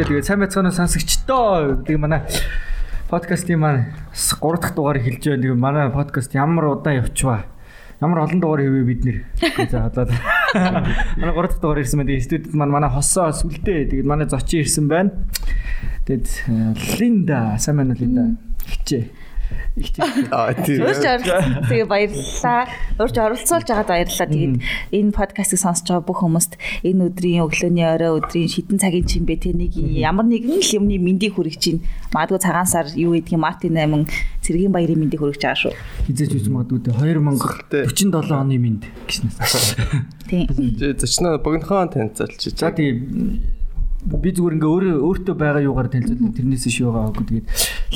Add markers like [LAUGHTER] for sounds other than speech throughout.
хэрэгтэй. Тэгээд сайн байцгаана сонсогчдоо. Тэгээд манай подкастын маань 3 дахь дугаарыг хэлж байна. Тэгээд манай подкаст ямар удаан явчихва. Ямар олон дугаар хийвээ бид нэр. За одоо манай 3 дахь дугаар ирсэн байна. Тэгээд студид маань манай хосоо сүлдээ. Тэгээд манай зочин ирсэн байна. Тэгээд Линда, сайн байна уу Линда? Хичээ. Аа тийм. Урьж оролцсон. Тэгээ баярлалаа. Урьж оролцуулж байгаад баярлалаа. Тэгээд энэ подкастыг сонсож байгаа бүх хүмүүст энэ өдрийн өглөөний орой өдрийн шидэн цагийн чимбэ тэ нэг ямар нэгэн л юмны мэндийг хүргэж чинь. Магадгүй цагаан сар юу гэдгийг Мартин 8 цэргийн баярын мэндийг хүргэж байгаа шүү. Хизээж үз магадгүй 2047 оны мэд гиснээс. Тийм. Зочноо богинохон танилцуулчих. За тийм би зүгээр ингээ өөрөө өөртөө байгаа юугаар танилцуулна тэрнээс шиг байгаа гоо тэгээд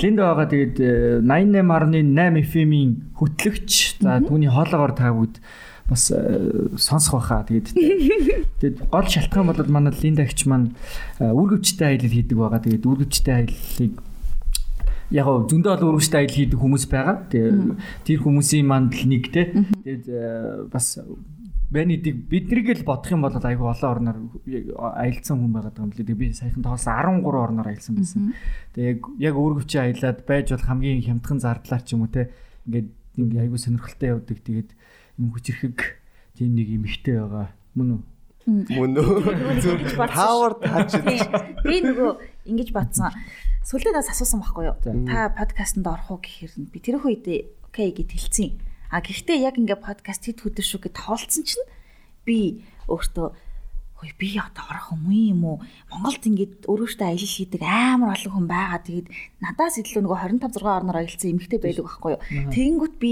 Линда байгаа тэгээд 88.8 FM-ийн хөтлөгч. За түүний хоолоогоор та бүгд бас э, сонсох байхаа. Тэгээд тэгээд гол шалтгаан бол манай Линда гिच маань үргэлжтэй аялал хийдэг байгаа. Тэгээд үргэлжтэй аяллыг яг зөндөө бол үргэлжтэй аялал хийдэг хүмүүс байгаа. Тэгээд тэр хүмүүсийн манд л нэг те тэгээд э, бас Бенедик биднийг л бодох юм бол айгүй олон орноор аялцсан хүн байгаад байгаа юм лээ. Би саяхан тоолсон 13 орноор аялсан байсан. Тэгээ яг өөргөвчөө аялаад байж бол хамгийн хямдхан зардлаар ч юм уу те ингээд ингээ айгүй сонирхолтой явдаг. Тэгээд юм хүчрэхэг тийм нэг юм ихтэй байгаа. Мөн үү? Мөн үү? Power touch. Би нөгөө ингэж батсан. Сүлдээ нас асуусан байхгүй юу? Та подкастэнд орох уу гэхээр би тэр үед окей гэд хэлсэн А гэхдээ яг ингээ подкаст хэд өдөр шүү гэд тоолцсон чинь би өөртөө хөөе би одоо орох юм юм уу? Монголд ингээд өөрөөсөө аялал хийдэг амар олон хүн байгаа. Тэгээд надаас илүү нөгөө 25 6 орноор аялсан эмэгтэй байдаг байхгүй юу? Тэгэнгүүт би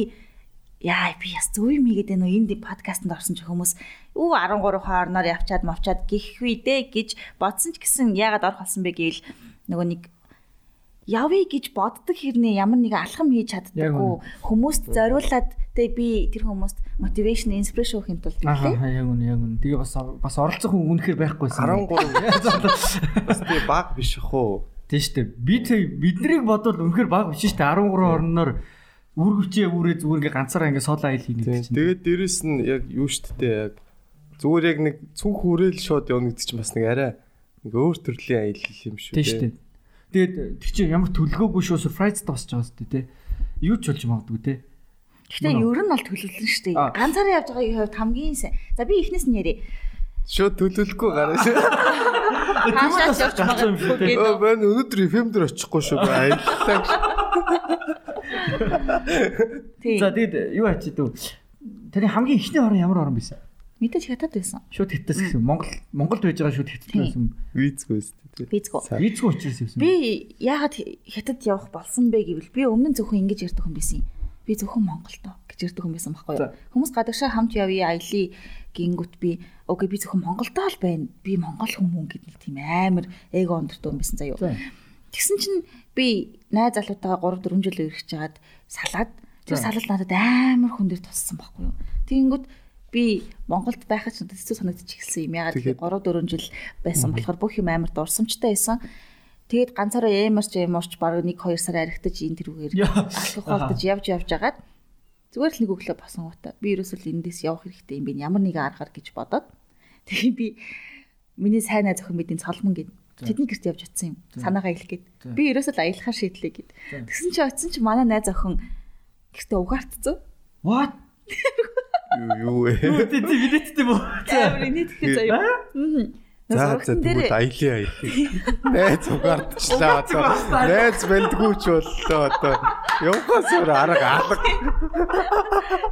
яа би яс зөв юм игээд нөө энд подкастт орсон ч хүмүүс юу 13 хоорноор явчаад мовчаад гих вий дээ гэж бодсон ч гэсэн яагаад орох болсон бэ гэвэл нөгөө нэг явъя гэж боддог хэрнээ ямар нэгэн алхам хийж чаддаггүй хүмүүст зориулаад тэгээ би тэр хүмүүст мотивашн инспирэшн өгөхин тулд тийм аа яг үнэ яг үнэ. Тэгээ бас бас оролцох хүн үнэхээр байхгүйсэн 13 [LAUGHS] бас тэгээ баг биш хөө тийм шүү дээ би биднийг бодвол үнэхээр баг биш шүү дээ 13 орноор үргэвчээ үрээ зүгээр ингээ ганцаараа ингээ соолоо айл хийнэ гэдэг чинь. Тэгээд дээрэс нь яг юу шүү дээ яг зүгээр яг нэг цүнх хүрээл шууд явна гэдэг чинь бас нэг арай ингээ өөр төрлийн аялал юм шүү дээ тийм шүү дээ Тэгээд тэр чинь ямар төлгөөгүй шүү surprise тосч байгаа шүү дээ. Юу ч болж магадгүй те. Гэтэ ер нь бол төлөвлөн шүү дээ. Ганцаараа явж байгаагийн хувьд хамгийн сайн. За би эхнээс нь ярив. Шууд төлөвлөхгүй гараа [LAUGHS] шүү. Хаашаа явж байгаа юм шүү. Өө байна өнөөдөр FM дээр очихгүй шүү. Аяллаа. За тэгээд юу ачид вэ? Тэрний хамгийн ихний орон ямар орон байсан? Мэдээж хятад байсан. Шууд хятадс гэсэн. Монгол Монголд байж байгаа шууд хятад байсан. Визгүй өстэй. Визгүй. Визгүй учраас байсан. Би яагаад хятад явах болсон бэ гэвэл би өмнө нь зөвхөн ингэж ярьдаг хүн байсан. Би зөвхөн Монголдоо гэж ярьдаг хүн байсан байхгүй юу? Хүмүүс гадагшаа хамт явъя аялье гингүүт би окей би зөвхөн Монголдоо л байна. Би монгол хүмүүс гэдэг нэг тийм амар эго өндөртэй хүн байсан заяа. Тэгсэн чинь би найз залуутайгаа 3 4 жил өргөж жагаад салаад тэр салал надад амар хүн дээр туссан байхгүй юу? Тэгэнгүүт би Монголд байхад ч хэцүү санагдчих эхэлсэн юм. Ягаад гэвэл 3 4 жил байсан болохоор бүх юм амар дурсамжтай байсан. Тэгээд ганцаараа ямарч ямарч баг 1 2 сар аригтаж энэ тэрүүгээр алхах болтож явж явж агаад зүгээр л нэг өглөө босон гутаа. Би ерөөсөл эндээс явах хэрэгтэй юм би ямар нэгэн аргаар гэж бодоод тэгээд би миний сайн найз охин бидний цолмон гэд тэдний гэрт явж утсан юм. Санаагаа хэлэх гээд. Би ерөөсөл аялахаар шийдлээ гэд. Тэгсэн чи очисон чи манай найз охин гэртээ угаартцсан. What? [LAUGHS] юу вэ? Юу тийм билеттэй боо. Амар нийтгэх заяа. Аа. За за тэгвэл аялын аял. Найз угаардчлаа одоо. Найз бэлдгүү ч боллоо одоо. Явахаас өөр арга алга.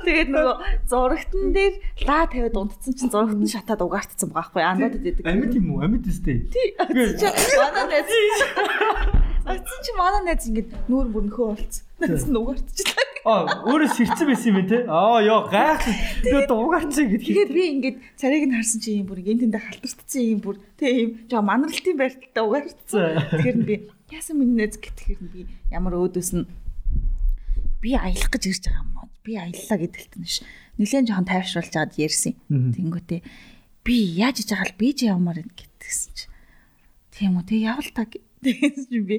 Тэгээд нөгөө зурагтан дээр лаа тавиад унтцсан чинь зурагтан шатаад угаартсан байгаа байхгүй анууд гэдэг. Амьд юм уу? Амьд өстэй. Тий. Манай найз. Ацсан чи манай найз ингэж нүүр бүрнөхөө болцсон. Найз нь угаартчихлаа. Аа өөрөө сэрцэн байсан юм те. Аа ёо гайх. Тэгээ дуугарсан гэдэг. Тэгээд би ингээд царайг нь харсан чи юм бүр ингээд тэндээ халтарцсан юм бүр тийм жоо манралтын байрталтаа угаартсан. Тэгэхээр би яасан найз гэтгэхэр нь би ямар өөдөөс нь би аялах гэж ирж байгаа юм уу? Би аяллаа гэдэлт нь ш. Нилээн жоохон тайвшруулж аваад ярьсан. Тэнгүүтээ би яаж иж байгаа л би ч явмаар гэдгсэн чи. Тийм үү? Тэг явал та гэсэн [LAUGHS] чи би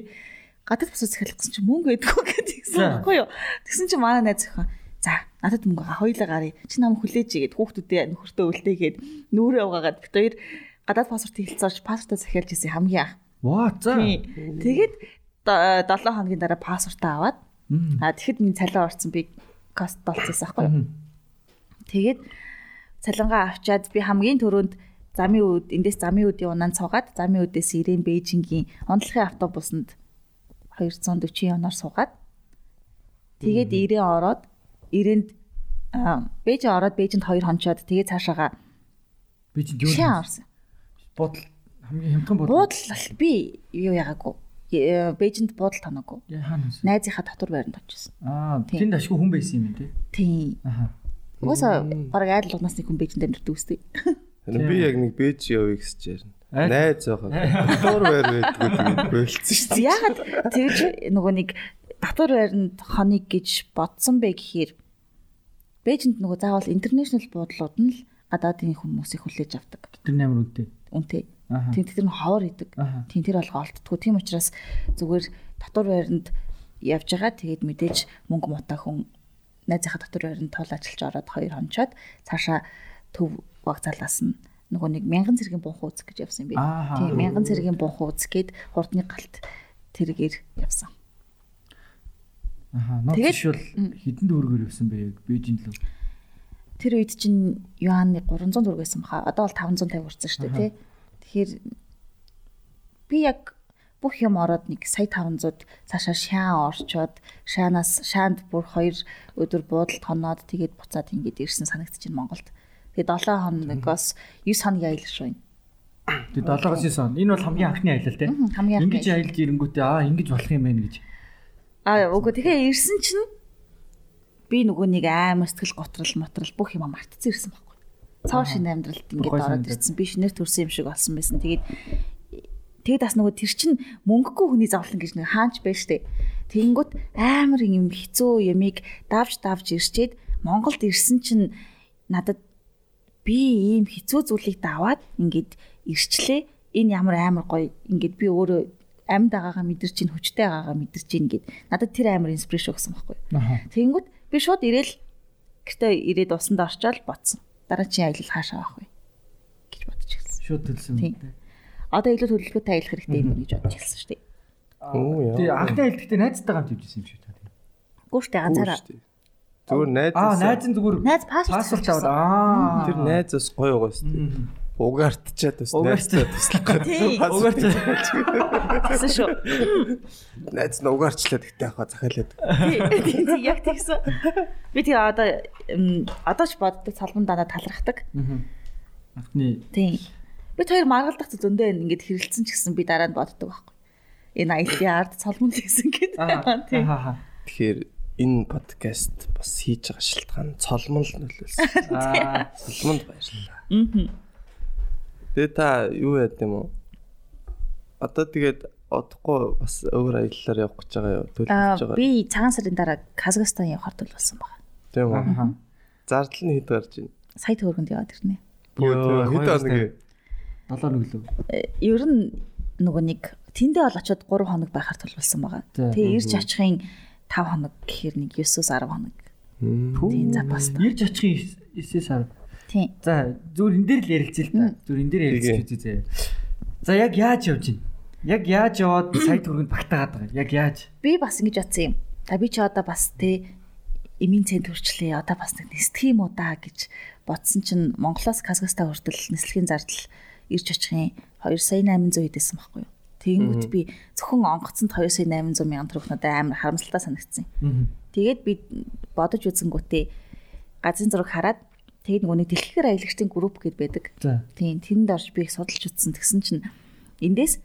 гадаад босоос эхэлэх гэсэн чинь мөнгө өгдөггүй гэдгийгсэн байхгүй юу. Тэгсэн чинь манай найз охин за надад мөнгө ага хоёлаа гарыг чи нам хүлээж игээд хүүхдүүдээ нөхөртөө үлдээгээд нүүрээ угаагаад бит хоёр гадаад паспорт хэлцээрч паспортоо захиалж ирсэн хамгийн анх. Ваа за. Тэгээд 7 хоногийн дараа паспортаа аваад аа тэгэхэд минь цалин орсон би кост болчихсон байхгүй юу. Тэгээд цалингаа авчаад би хамгийн түрүүнд замын үед эндээс замын үдийн унаанд суугаад замын үдээс ирээн Бээжингийн онцлогийн автобусанд 240 оноор суугаад тэгээд ирээн ороод ирээнд Бээжин ороод Бээжинд 2 хончоод тэгээд цаашаага Бээжинд юу орсон. Бодол хамгийн хямдхан бодол. Буудлал би юу яагаагүй. Бээжинд буудал тоноогүй. Яахан вэ? Найзынхаа дотор байранд очсон. Аа, тэнд ашгүй хүн байсан юм тий. Тийм. Аха. Угаасаа баг айдлах насны хүн Бээжинд амьдардаг үстэй. Би яг нэг бэж явъя гэж чирнэ. Найз байгаа. Дор байр байдгүй болцсон шүү дээ. Яагаад тэгж нөгөө нэг татвар байранд хоног гэж бодсон бэ гэхээр Бээжинд нөгөө заавал интернэшнл буудлууд нь л гадаадын хүмүүсийг хүлээж авдаг. Тэр нээр. Үнтэй. Аха. Тийм тэр нь ховор идэг. Тийм тэр бол олддггүй. Тийм учраас зүгээр татвар байранд явж байгаа тэгээд мэдээж мөнгө мутаа хүн найзынхаа татвар байранд тоол ажиллаж ороод хоёр хончоод цаашаа төв вокзалаас нь нөгөө нэг мянган цэргийн бунх үүсэх гэж явсан би. Тийм мянган цэргийн бунх үүсгээд хурдны галт тэргээр явсан. Аха. Нот Тэгээд- шил хідэн дүүргээр явсан бэ яг Бээжинд л. Тэр үед чинь юаны 300 төгрөг байсан баха. Одоо бол 550 хүрсэн шүү дээ, тий. Тэгэхээр би яг бүх юм ороод нэг сая 500 цаашаа шаан орчоод шаанаас шаанд бүр 2 өдөр буудалд хоноод тэгээд буцаад ингэж ирсэн санагдчих чинь Монголд. Тэгээд 7 хоногоос 9 хоногийн аялал шүү. Тэгээ 7-оос 9 он. Энэ бол хамгийн анхны аялал анхны Ингэж аялж ирэнгүүтээ аа ингэж болох юм байна гэж. Аа үгүй тэгэхээр ирсэн чинь би нөгөө нэг амар сэтгэл готрол мотрол бүх юм мартцсан ирсэн байхгүй. Цоо шинэ амьдралд ингээд ороод ирсэн. Би шинээр төрсэн юм шиг болсон байсан. Тэгээд тэгээд бас нөгөө тэр чин мөнгөгүй хүний зовлон гэж нэг хаанч байж штэ. Тэнгүүт амар юм хэцүү ямиг давж давж ирчээд Монголд ирсэн чинь надад би ийм хэцүү зүйлийг даваад ингээд ирчлээ. Энэ ямар амар гоё ингээд би өөрөө амьд байгаагаа мэдэрч чинь хүчтэй байгаагаа мэдэрч чинь ингээд надад тэр амар инспирэшн өгсөн байхгүй. Аха. Тэнгүүт би шууд ирээл гэртээ ирээд усанд орчоод бодсон. Дараа чи аялал хаашаа авах вэ гэж бодож ирсэн. Шууд төлсөн. Одоо илүү төлөвлөгөөтэй аялах хэрэгтэй юм гэж бодож ирсэн шүү дээ. Оо яа. Тэгээ анхны аялал гэхдээ найзтайгаа хамт юм та. тий. Үгүй шүү дээ ганцаараа. Зүгээр найз. Аа, найз нь зүгээр Найз паспорт аваад. Аа. Тэр найзаас гоё байгаа шүү дээ. Угаартчаад бас Угаартчаад. найзтай туслах гэж. Тийм. Угаарч. Тэгсэн шүү. Найз нь угаарчлаа гэхдээ яхаа захиалаад. Тийм тийм яг тэгсэн. Би тэгээ одоо одоо ч боддог салбан данаа талрахдаг. Анхны Тийм. Бид хоёр маргалдах зөндөө ингээд хэрэлцсэн ч гэсэн би дараа нь боддог байхгүй. Энэ аяллаа ард салбан гэсэн гээд. Тийм. Аа. Тэгэхээр энэ подкаст бас хийж байгаа шалтгаан цолмон л нөлөөлсөн. [LAUGHS] Аа. Цолмонд баярлалаа. Мгм. Тэгээ та юу яд юм уу? Одоо тэгээд одохгүй бас өөр аяллаар явах гэж байгаа юу? Төлөвлөж Аа байгаа. би цагаан сарын дараа Казахстан явахаар төлөвлөсөн байна. Тийм үү? Зардал нь хэд гарч байна? Сая төгрөгөнд яваад ирнэ. Йоо, Хэд хоног? настай. Долоо нэг лөө. Ер нь нөгөө нэг тэндээ бол очиод 3 хоног байхаар төлөвлөсөн байгаа. Тэгээ ирж очихын 5 хоног гэхээр нэг 9-10 хоног. Тийм запас та. Ирж очихын 9 сар. Тийм. За зүгээр энэ дээр л ярилцъя л та. Зүгээр энэ дээр ярилцчих үзье зэ. За яг яаж явж байна? Яг яаж яваад [CLEARS THROAT] сая төгрөнд багтаагаад байгаа? Яг яаж? Би бас ингэж бодсон юм. За би чи одоо бас тэ эмийн цент төрчлээ. Одоо бас нэг нисдэг юм уу да гэж бодсон чинь Монголоос Казахстан хүртэл нислэгийн зардал ирж очихын 2 сая 800 хэдээсэн байхгүй юу? Тэгэнгүүт би зөвхөн онгоцонд 2 сая 800 мянган төгрөг надад амар харамсалтай санагдсан. Тэгээд би бодож үзэнгүүтээ газрын зураг хараад тэгээд нөгөө нэг дэлхийгээр аялагчдын групп гэд байдаг. Тийм тэнд орж би их судалж үзсэн. Тэгсэн чинь эндээс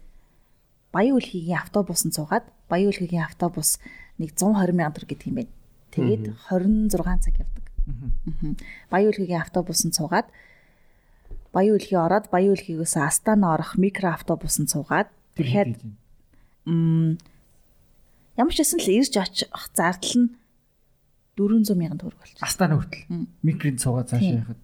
Баян үлхийгийн автобусанд суугаад Баян үлхийгийн автобус нэг 120 сая төгрөг гэдэг юм байна. Тэгээд 26 цаг явдаг. Баян үлхийгийн автобусанд суугаад Баян үлхий ороод Баян үлхийгээс Астана орох микро автобусанд суугаад Тэгэхээр дахиад м, ямар ч байсан л ирж очих зардал нь 400 сая төгрөг болж. Астана хүртэл микронд суугаад цааш яхад.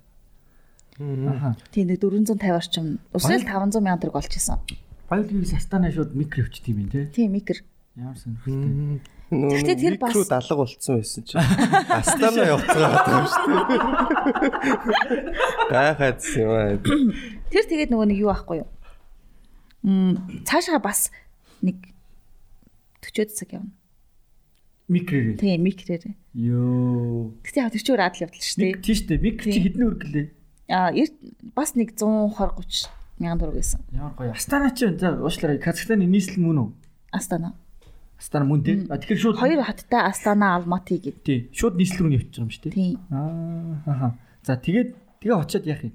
Аха. Тийм нэг 450 орчим. Өсөөл 500 сая төгрөг болж исэн. Баялагаас Астана шууд микро өвчт юм тий. Тийм микр. Ямар сонирхолтой. Гэхдээ тэр бас- руу далга болцсон байсан чинь. Астана явцгаа байгаа шүү дээ. [LAUGHS] Гайхаадс юм аа. Тэр тэгээд нөгөө нэг юу аахгүй юу? Цаашаа бас нэг 40 цаг явна. Микрээр. Тийм микрээр. Йоо. Гэтэ тэр чинь өөр адал явдал шүү дээ. Нэг тийш дээ. Микр чи хэдэн өргөлээ? Аа бас нэг 120 30 мянган төгрөг байсан. Ямар гоё. Астана чи за уушлаарай. Казахстаны нийслэл мөн үү? Астана. Астана мөн тий. А тэгэхээр шууд Хоёр хаттай Астана, Алматы гэд. тий. Шууд нийслэл рүү явчих юм шүү дээ. Тийм. Аа хаа. За тэгээд тэгээ очиод яах юм?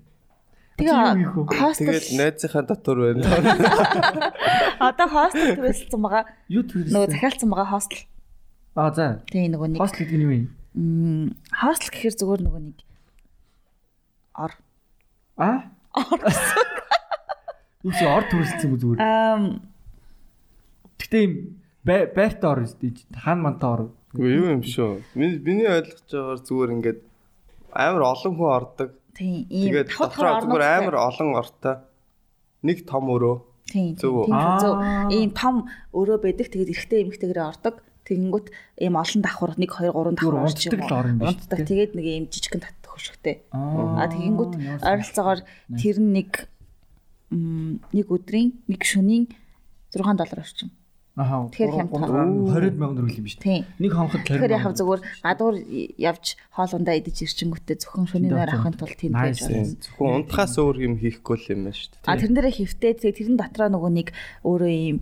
Тэгээ хостел Тэгээд найзынхаа дотор байна. [LAUGHS] одоо хостел төрүүлсэн байгаа. Юу төрүүлсэн? Нөгөө захиалсан байгаа хостел. Аа за. Тийм нөгөө нэг Хостел гэдэг нь юу юм? хостел гэхэр зүгээр нөгөө нэг ор. Аа? Юу чи ор [LAUGHS] төрүүлсэн үү зүгээр? Ам Гэтэ юм бай- байртаа ор үстэй. Хаан мантаа ор. Үгүй юу юм шүү. Миний миний ойлгож байгаагаар зүгээр ингээд амар олон хүн ордог. Тийм ийм Тэгээд давхар зүгээр амар олон ортой. Нэг том өрөө. тийм Зөв зөв. Аа. Ийм том өрөө байдаг. Тэгээд эрэгтэй эмэгтэйгээрээ ордог. Тэгэнгүүт ийм олон давхар 1 2 3 давхар орч унтдаг л ор юм Унтдаг. Тэгээд нэг ийм жижигхэн тат хөшгтэй. Аа. Тэгэнгүүт ойролцоогоор тэр нэг нэг өдрийн нэг шөнийн 6 доллар орчим. Аха. Тэгэхээр хямдхан. 20 мянган төгрөг юм биш үү? Нэг хонход 20 Тэгэхээр яхав зүгээр гадуур явж хоолундаа идэж ирчингүүтээ зөвхөн шөнийн нойр авахын тулд тийм Nice. байж болно. Зөвхөн унтахаас өөр юм хийхгүй л юм байна шүү дээ. А тэрэн дээрээ хөвтэй тэгээ тэрэн дотроо нөгөө нэг өөрөө ийм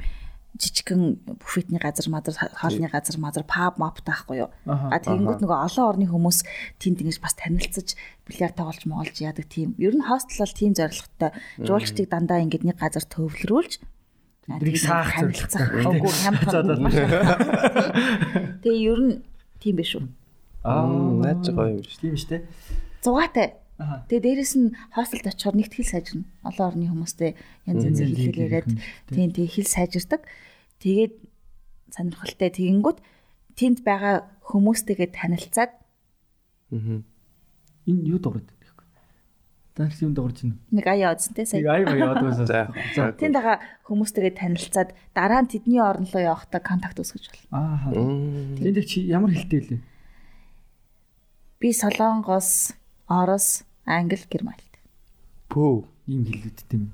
жижигхэн буфетний газар мазар хоолны газар мазар паб мап таахгүй юу. А тэгэнгүүт нөгөө олон орны хүмүүс тэнд ингэж бас танилцаж бильярд тоглож моголж яадаг тийм. Ер нь хостел бол тийм зорилготой. Жуулчдыг дандаа ингэж нэг газар төвлөрүүлж Тэдрийг саах зорилготой. Үгүй хямдхан. [LAUGHS] Тэгээ ер нь тийм биш үү. Аа. Наач гоё юм шүү. Тийм шүү дээ. Зугаатай. Тэгээ дээрэс нь хостелд очихоор нэгт хэл сайжирна. Олон орны хүмүүстэй янз янз хэлээр яриад тийм. тийм хэл сайжирдаг. Тэгээд сонирхолтой тэгэнгүүт тэнд байгаа хүмүүстэйгээ танилцаад Аа. Энэ юу дуурайд Таньс юм дуурж байна. нэг аяа үзэнтэй Нэг сая. ай бай яваад [LAUGHS] байсан. За. За. Тэнд байгаа хүмүүстэйгээ танилцаад дараа нь тэдний орн руу явахдаа контакт үүсгэж болно. Аа. Тэнд чи ямар хэлтэй лээ? Би Солонгос, Орос, Англи, Герман хэлтэй. Пүү. Ийм хэлүүд тийм.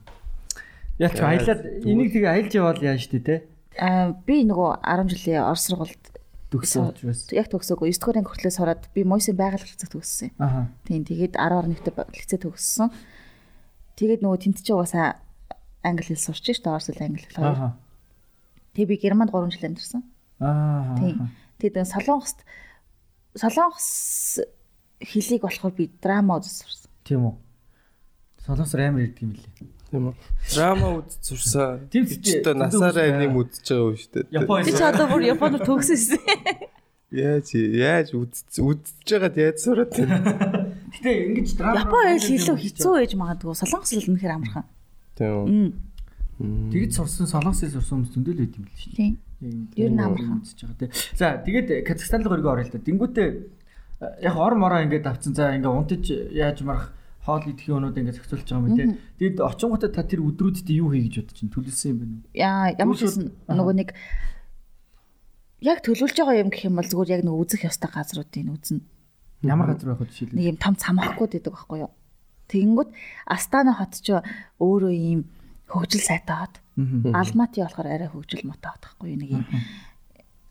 Яг чи аялаад энийг тэгээ аялж яваал яа штэ те. Аа би нөгөө 10 жилийн Орос сургуульд Төгсөөж байсан. яг төгсөөгүй 9 дугаар анги хүртлээр сураад би Мойсын байгаль хэрэгцээ төгссөн. Аха. Тийм тэгээд 10 орныхтэй лицей төгссөн. Тэгээд нөгөө тэнт чи угаасаа англи хэл сурч шүү дээ. Орос хэл англи хэл. Аха. Тэгээд би Германд 3 жил амьдэрсэн. Аа. Тийм. Тэгээд Солонгост Солонгос хэлийг болохоор би драма сурсан. Тийм үү. Солонгос амар ирдэг юм лээ. Тийм үү. Драма үз зурсан. Тийм Тийм ч- одоо насаараа тийм нэм үзэж байгаа юм шүү дээ. Япон Би ч одоо бүр Японд төгсөсөн. Яаж яаж үз үзэж байгаад яаж сураад байна. [LAUGHS] Гэтэ ингэж драма Япон хэл илүү хэцүү байж магадгүй. Солонгос хэл үнэхээр амархан. Тийм. Тэгэж сурсан солонгос хэл сурсан хүмүүс зөндөл байт юм л шүү. Тийм. Ер нь амархан. үзэж байгаа тий. За тэгээд Казахстан руу орё л да. Тэнгүүтээ яг ор мороо ингээд авцсан. За ингээд унтаж яаж марах хоол идэхийн өнүүд ингээд зохицуулж байгаа юм тий. Тэгэд очингуудаа та тэр өдрүүддээ юу хий гэж бодож чинь төлөвлөсөн юм байна уу? Яа ямар ч нөгөө нэг яг төлөвлөж байгаа юм гэх юм бол зүгээр яг нөгөө үзэх ёстой газруудыг үзнэ. Ямар газар байх вэ жишээлбэл? нэг юм том цамхаггүй гэдэг байхгүй юу. Тэгэнгүүт Астана хот ч өөрөө ийм хөгжил сайтай хот. Алмати болохоор арай хөгжил мотой хот байхгүй юу. Нэг ийм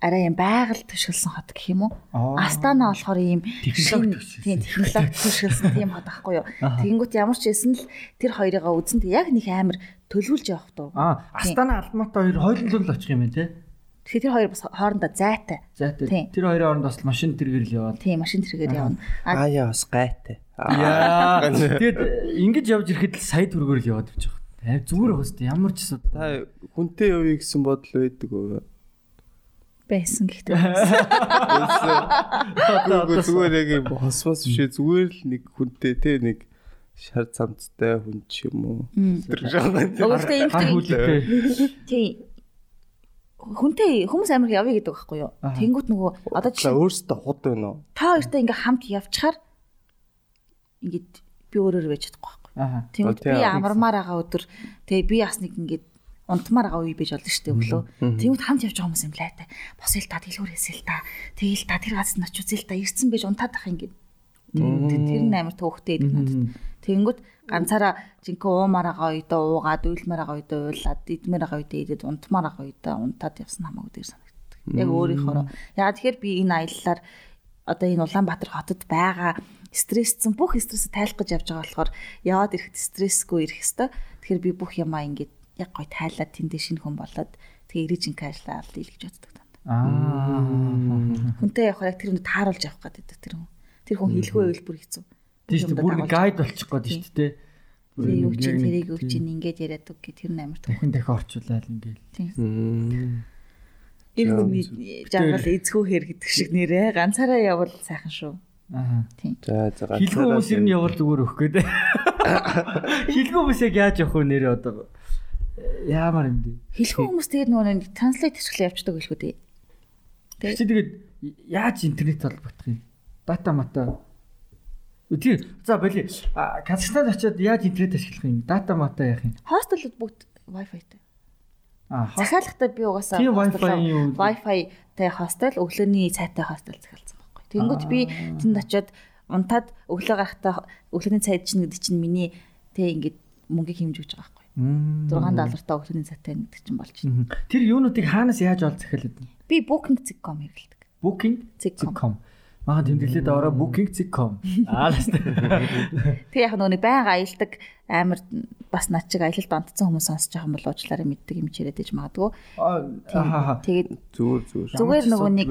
арай юм байгаль төшөлсөн хот гэх юм уу. Астана болохоор ийм Технологи төшөлсөн. Тийм технологи төшөлсөн тийм хот байхгүй юу. Тэгэнгүүт ямар ч байсан л тэр хоёрыгаа үзэн тэг яг нэг амар төлөвлөж явах дуу. Аа, Астана Алматы хоёр хойлон л очих юм байна тий. Тэгэхээр тэр хоёр бас хоорондоо зайтай. За Тийм. тэр хоёрын оронд бас машин тэргэрэл яваад. Тийм машин тэргээр явна. Аа яас гайтай. Яа. Тэгээд ингэж явж ирэхэд л сая төгрөгөөр л яваад явж байгаа. Аа зүгээр байх хэвээр ямар ч асуудал. Та хүнтэй явъя гэсэн бодол байдаг уу? Байсан гэхдээ. [LAUGHS] Үгүй зүгээр яг юм хосмос бишээ зүгээр л нэг хүнтэй те нэг шар цамцтай хүн ч юм уу. Тэр жаахан. Өөртөө юм Хар хүлээтэй. Тийм. Хүнтэй хүмүүс амир явъя гэдэг байхгүй юу? Тэнгүүт нөгөө одоо жишээ өөртөө худ байна уу? та хоёртай ингээ хамт явчихаар ингээд би өөрөөр байж чадахгүй байхгүй. Тэнгүүт би амармаар байгаа өдөр тэгээ би бас нэг ингээд унтмаар байгаа үе байж болно шүү дээ өглөө. Тэнгүүт хамт явж байгаа хүмүүс юм лайтай. Босъё л та дэлгүүр хийсэл та. Тэгээл та тэр газар очиж үзэл та ирсэн байж унтаад ах ингээд. Тэр нь амар төвхтэй идэг надад. Тэгэнгүүт ганцаараа жинхэнэ уумаар байгаа үедээ уугаад, уйлмаар байгаа үедээ уйлаад, идмээр байгаа үедээ идэд, унтмаар байгаа үедээ унтаад явсан хамаагүй дээр санагддаг. Яг өөрийнхөө. Ягаад тэгэхээр би энэ аяллаар одоо энэ Улаанбаатар хотод байгаа стрессцэн бүх стрессээ тайлах гэж явж байгаа болохоор яваад ирэхэд стрессгүй ирэх хэвээр. Тэгэхээр би бүх юмаа ингээд яг гой тайлаад тэндээ шинэ хүн болоод тэгээ ирэж инкэ ажиллаа авлаа гэж боддог танд. Аа. Хүнтэй явахаар яг тэр хүнд тааруулж явах гэдэг тэр хүн. Тэр хүн хэлгүй байвал бүр хэцүү. Тийм шүү дээ. Бүр гайд болчих гээд шүү дээ. Тэр юу чинь тэрийг чинь ингээд яриад үг гэх тэр амар дахин дахин орчуулаад ингээд. Тийм. Гэр хүний жаргал эзхүү хэр гэдэг шиг нэрээ ганцаараа явбал сайхан шүү. Аа. Тийм. За за Хилгүй хүмүүс ер нь явал зүгээр өгөх гээд. [LAUGHS] Хилгүй хүмүүс яг яаж явах вэ нэрээ одоо яамаар юм бэ? Хэлхэн хүмүүс тэгээд нөгөө нэг транслейт хийчихлээ явчихдаг гэлгүй дээ. Тэг чи тэгээд яаж интернет холбогдох юм? Дата мата. Тийм. За боли. Казахстанд очиод яаж интернет ашиглах юм? Дата мата яах юм? Хостелд бүгд Wi-Fi-тай. Аа, Захиалгатай би угаасаа Тийм Wi-Fi юу? Wi-Fi тай хостел өглөөний цайтай хостел захиалсан байхгүй. Тэнгүүт би тэнд очиод унтаад өглөө гарахтаа өглөөний цайд чинь гэдэг чинь миний тэг ингээд мөнгөийг хэмж өгч байгаа. 6 доллартай өглөөний цайтай гэдэг чинь болж байна. Тэр юунуудыг хаанаас яаж олж захиалаад байна? Би booking.com хэрэглэдэг. Booking.com. Мага тэмдэглээд ороо booking.com. Аа л Тэг яг нөгөө байнга аялдаг амар бас над чиг аялалд онцсон хүмүүс сонсож байгаа юм бол уучлаарай мэддэг юм чирээд иж магадгүй. Аа. Тэгээд зүгээр зүгээр. зүгээр нөгөө нэг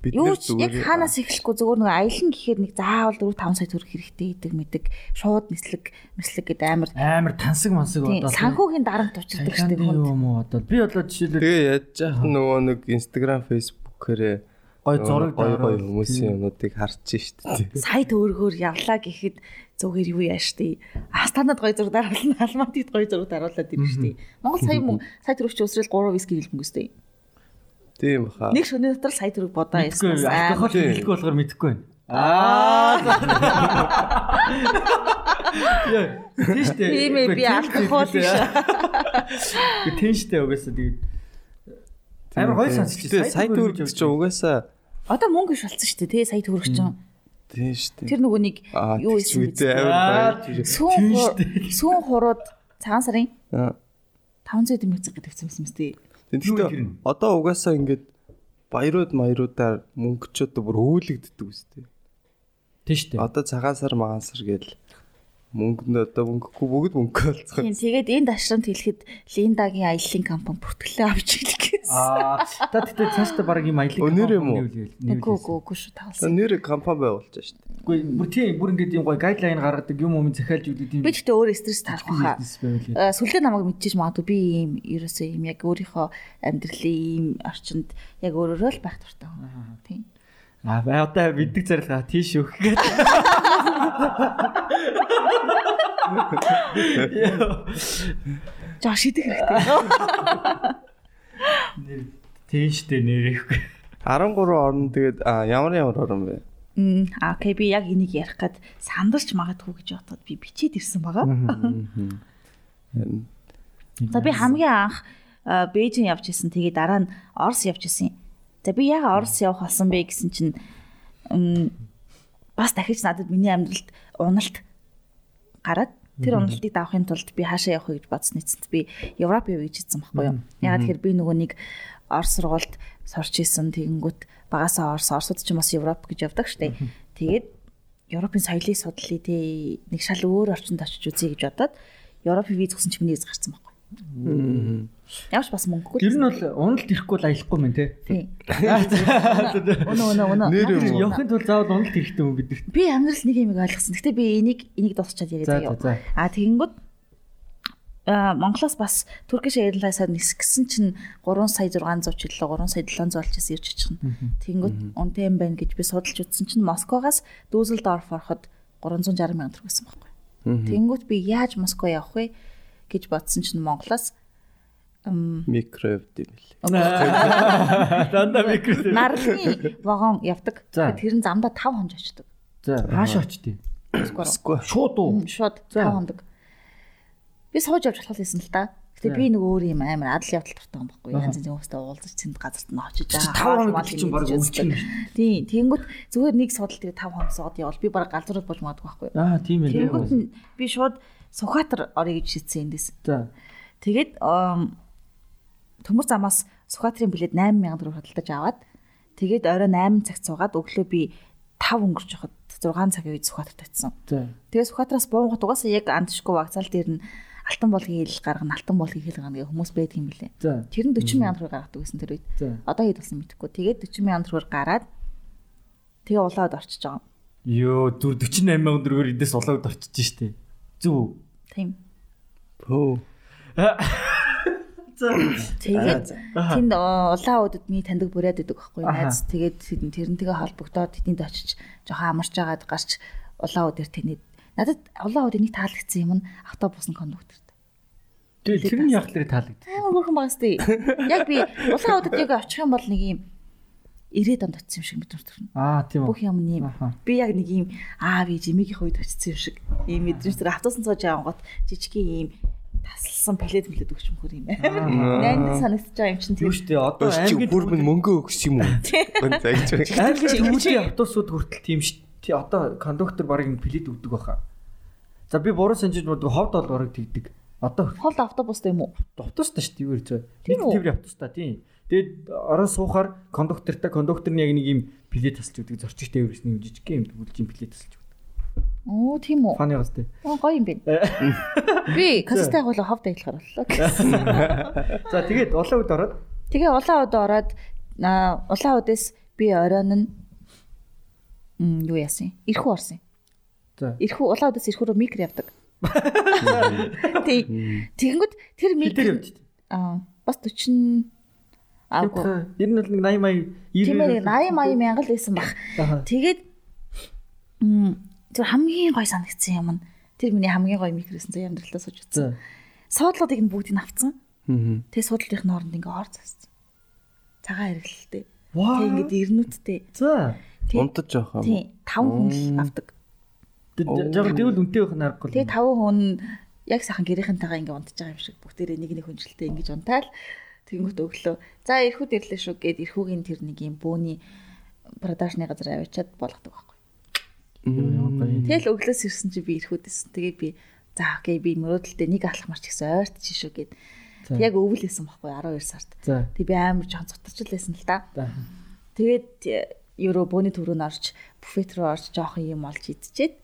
Бид юу ч яг хаанаас эхлэхгүй зүгээр нөгөө аялан гэхээр нэг заавал 4 5 сая төгрөг хэрэгтэй гэдэг мэддэг. Шууд нислэг мэслэг гэдэг амар амар тансаг мансаг бодоод. санхүүгийн дарамт учирдаг шүү дээ юм уу одоо би болоо жишээлбэл Тэгээ яаж яах нөгөө нэг Instagram, Facebook-ээрээ гой зураг гой гой дараад хүмүүсийн юмнуудыг харж штэ. Сая төгрөгөөр явлаа гэхэд зүгээр юу яаш тий. Астанад гоё зураг даруулна, Алматад гоё зураг даруулаад ирнэ шүү дээ. Монгол сая мөнгө сая төгрөгч өсрөл 3 виски хэлбэнгүү шүү дээ. Тийм баха. Нэг шөнийн дотор сая төгрөг бодоо яснаас алкогол хэлэхгүй болохоор мэдгүй байна. Аа. Тийм шүү дээ. Тийм ээ би алкогол биш. Гэ тийм шүү дээ угаасаа тэгээд амар гоё сонсч Тэгээ сая төгрөг чи угаасаа Одоо мөнгө болсон шүү дээ тий сая төгрөг чинь. тийм штэ. Тэр нөгөө нэг юу үгүй Аа, амар баяр. сүүн шүү дээ. сүүн хурууд цагаан сарын Аа. 500 дэмэг гэдэг юм юм тий. Гэрнэ? одоо угаасаа ингээд баярууд маяруудаар мөнгөчүүд бүр өөлөгддөг үстэй. Тийм шүү дээ. Одоо цагаан сар магаан сар гээл мөнгөнд одоо мөнгөгүй бүгд мөнгө олцгоо. Тийм тэгээд энд ашрамт хэлэхэд Линдагийн аяллаа компани бүртгэлээ авч гэсэн. Аа, та тэгтээ цаашдаа баг юм аялал. Өнөр юм уу? Үгүй үгүй үгүй шүү тавсан. Нэр компани байгуулж штэ. Үгүй бүр тийм бүр ингээд юм гоё гайдлайн гаргадаг юм юм захиалж өгдөг тийм. Би ч гэдэг өөр стресс тарах бизнес байвал. Э, Сүлдээ намайг мэдчихэж магадгүй би ийм ерөөсөө ийм яг өөрийнхөө амьдралын ийм орчинд яг өөрөөрөө л байх хүн. Тийм. Аа, бай одоо мэддэг зарилга тийш өгөх гээд. Жоо шидэх хэрэгтэй. [LAUGHS] Шүү дээ нэрээхгүй. 13 орн тэгээд ямар ямар орн бэ? Мм а окей би яг энийг ярих гад сандарч магадгүй гэж бодоод би бичээд ирсэн байгаа. За би хамгийн анх Бээжин явж исэн. Тэгээ дараа нь Орос явж исэн. За би яг Орос явах болсон бэ гэсэн чинь бас дахиж надад миний амьдралд уналт гараад тэр уналтыг давахын тулд би хаашаа явах вэ гэж бодсны эцэст би Европ явъя гэж хэлсэн байхгүй юу. Ягаад тэгэхээр би нөгөө нэг Орос сургуульд сурч исэн тэгэнгүүт багасаа Орос Оросд ч юм бас Европ гэж явдаг штэ. Тэгээд Европын соёлыг судлаа тий нэг шал өөр орчинд очиж үзье гэж бодоод Европын виз өгсөн чинь миний виз гарсан байхгүй. Ямар ч бас мөнгөгүй. Тэр нь бол уналт ирэхгүй л аялахгүй мэн те. Өнөө өнөө өнөө. Нэр юм? Явахын тулд заавал уналт ирэхтэй мөн гэдэгт. Би амьдрал нэг юм ойлгосон. Гэтэ би энийг энийг дуусчаад яриад байгаа. А тэгэнгүүт Монголоос бас Turkish Airlines-аар нисгсэн чинь 3 сая 600 ч илүү 3 сая 700 олчээс ирж очихно. Тэгэнгүүт унтаа юм байна гэж би судалж үзсэн чинь Москвагаас Дүүсэлдорф ороход 360 мянга төгрөг байсан байхгүй. Тэгэнгүүт би яаж Москва явах вэ гэж бодсон чинь Монголоос Микровд юм л. Дандаа микро. нарны вагон явдаг. Тэр нь замдаа 5 хонж очдог. За, руу. Эсвэл Шууд уу? Шууд За. 5 хондог. Би сууж явж болох байсан л та. Гэтэ би нэг өөр юм амар адал явдал дуртай юм баггүй. Янз янзын хүмүүстэй уулзаж цэнд газарт нь очиж Чи байгаа. тав хоног чинь баг өвчин. Тийм. Тэнгүүт зүгээр нэг судал тэгээ 5 хоног сууд явал би баг галзуураад болж магадгүй байхгүй. Аа тийм ээ. Тэнгүүт би шууд Сухатар орё гэж шийдсэн эндээс. За. Тэгээд төмөр замаас Сухатрын билет 8000 төгрөг худалдаж аваад тэгээд орой 8 цагт суугаад өглөө би 5 өнгөрч хахад 6 цагийн үед татсан. За. Тэгээд Сухатраас буунгат угаасаа яг антишгүй вокзал дээр нь алтан болгийн хэл гаргана, алтан болгийн хэл гаргана гэх хүмүүс байдаг юм билээ. Тэр нь 40 мянган төгрөг гаргадаг гэсэн тэр үед. Одоо хэд болсон мэдэхгүй. Тэгээд 40 мянган төгрөг гараад тэгээ улаад орчиж байгаа. Йоо, зүр 48 мянган төгрөгөөр эндээс улаад орчиж штэ. Зүг. Тийм. Пөө. [COUGHS] Тэгээд тэнд улаан удадны таньдаг бүрээд байдаг байхгүй найз. Тэгээд тэрнтэйгээ холбогдоод тэдэнд очиж жоохон амарч байгаад гарч улаан удаар тэний надад улаан удыг нэг таалагдсан юм нь автобус нь кондуктор. Тэгээ тэр нь яг л таалагдав. Амар хөрхөн багс тий. Яг би улаан удад яг очих юм бол нэг юм 90 онд очсон юм шиг мэдрэмж төрнө. Аа тийм Бүх үү. нь юм. Аха. Би яг нэг юм аа би жимигийн үед очсон юм шиг ийм мэдрэмж төр автобусан цоож явангот жижигхэн ийм тасалсан плед мэлэд өгч мөхөр юм. Найнд санагдаж байгаа юм чинь Юу тийм. штэ одоо Өөс чи бүр минь мөнгө өгс юм уу? Гэн загж байгаа. аймгийн төвчийн автобусууд хүртэл тийм ш. Тий одоо кондуктор барыг плед өгдөг баха. За би буруу санджиж боддог ховд бол барыг тэгдэг. Одоо Хол автобустай юм уу? автобустай шүү дээ юу гэж. Үү? төврийн автобустай тийм. Тэгээд ороо суухаар кондуктортай кондуктор нь яг нэг юм плед тасалж өгдөг зорчигч тээвэрс нэг жижиг юм бүлжийн плед тасалж. Оо тийм үү. Фаны гастай. Оо гоё юм байна. Би кастай агуулга ховд ажиллахаар боллоо. За тэгээд улаан үед ороод Тэгээ улаан удаа ороод аа, улаан удаас би оройн нь м юу яасан? Ирхүү орсон. за Ирхүү улаан удаас ирхүү рүү микро явдаг. [LAUGHS] Тий. Тэгэнгүүт тэр микро аа бас 40 аагүй. Тэр нь бол нэг 80 мая 90 Тийм ээ 80 80 мянган л байсан баг. Тэгээд м тэр хамгийн гой санагдсан юм нь тэр миний хамгийн гой микросэн зэ амьдралтаа сууж утсан. Суудлуудыг нь бүгдийг нь авцсан. Тэгээ суудлынх нь хооронд ингээ ор зассан. Цагаан хэрэглэлтэй. Тэгээ ингээ ирнүүдтэй. За. Унтаж явах юм. Тийм 5 хүн л авдаг. Жог дэвэл үнтэй байх нь аргагүй. Тэгээ 5 хүн яг сайхан гэрийнхэнтэйгээ ингээ унтж байгаа юм шиг бүгдээрээ нэг нэг хүнжилтэд ингэж унтаал тэгэнгүүт өглөө. За эрхүүд ирлээ шүү гэд эрхүүгийн тэр нэг юм бөөний продажны газар авчиад болгодог. Тэгэл өглөөс ирсэн чи би эрхүүдээс тэгээ би за окей би мөрөөдөлтөд нэг алах марч гэсэн ойрт чи шүү гэд яг өвөл байсан байхгүй 12 сард. Тэг би амар жоохон цутарч л байсан л да. Тэгээд евро бөөний төв рүү н орж буфет руу орж жоохон юм олж идчихэд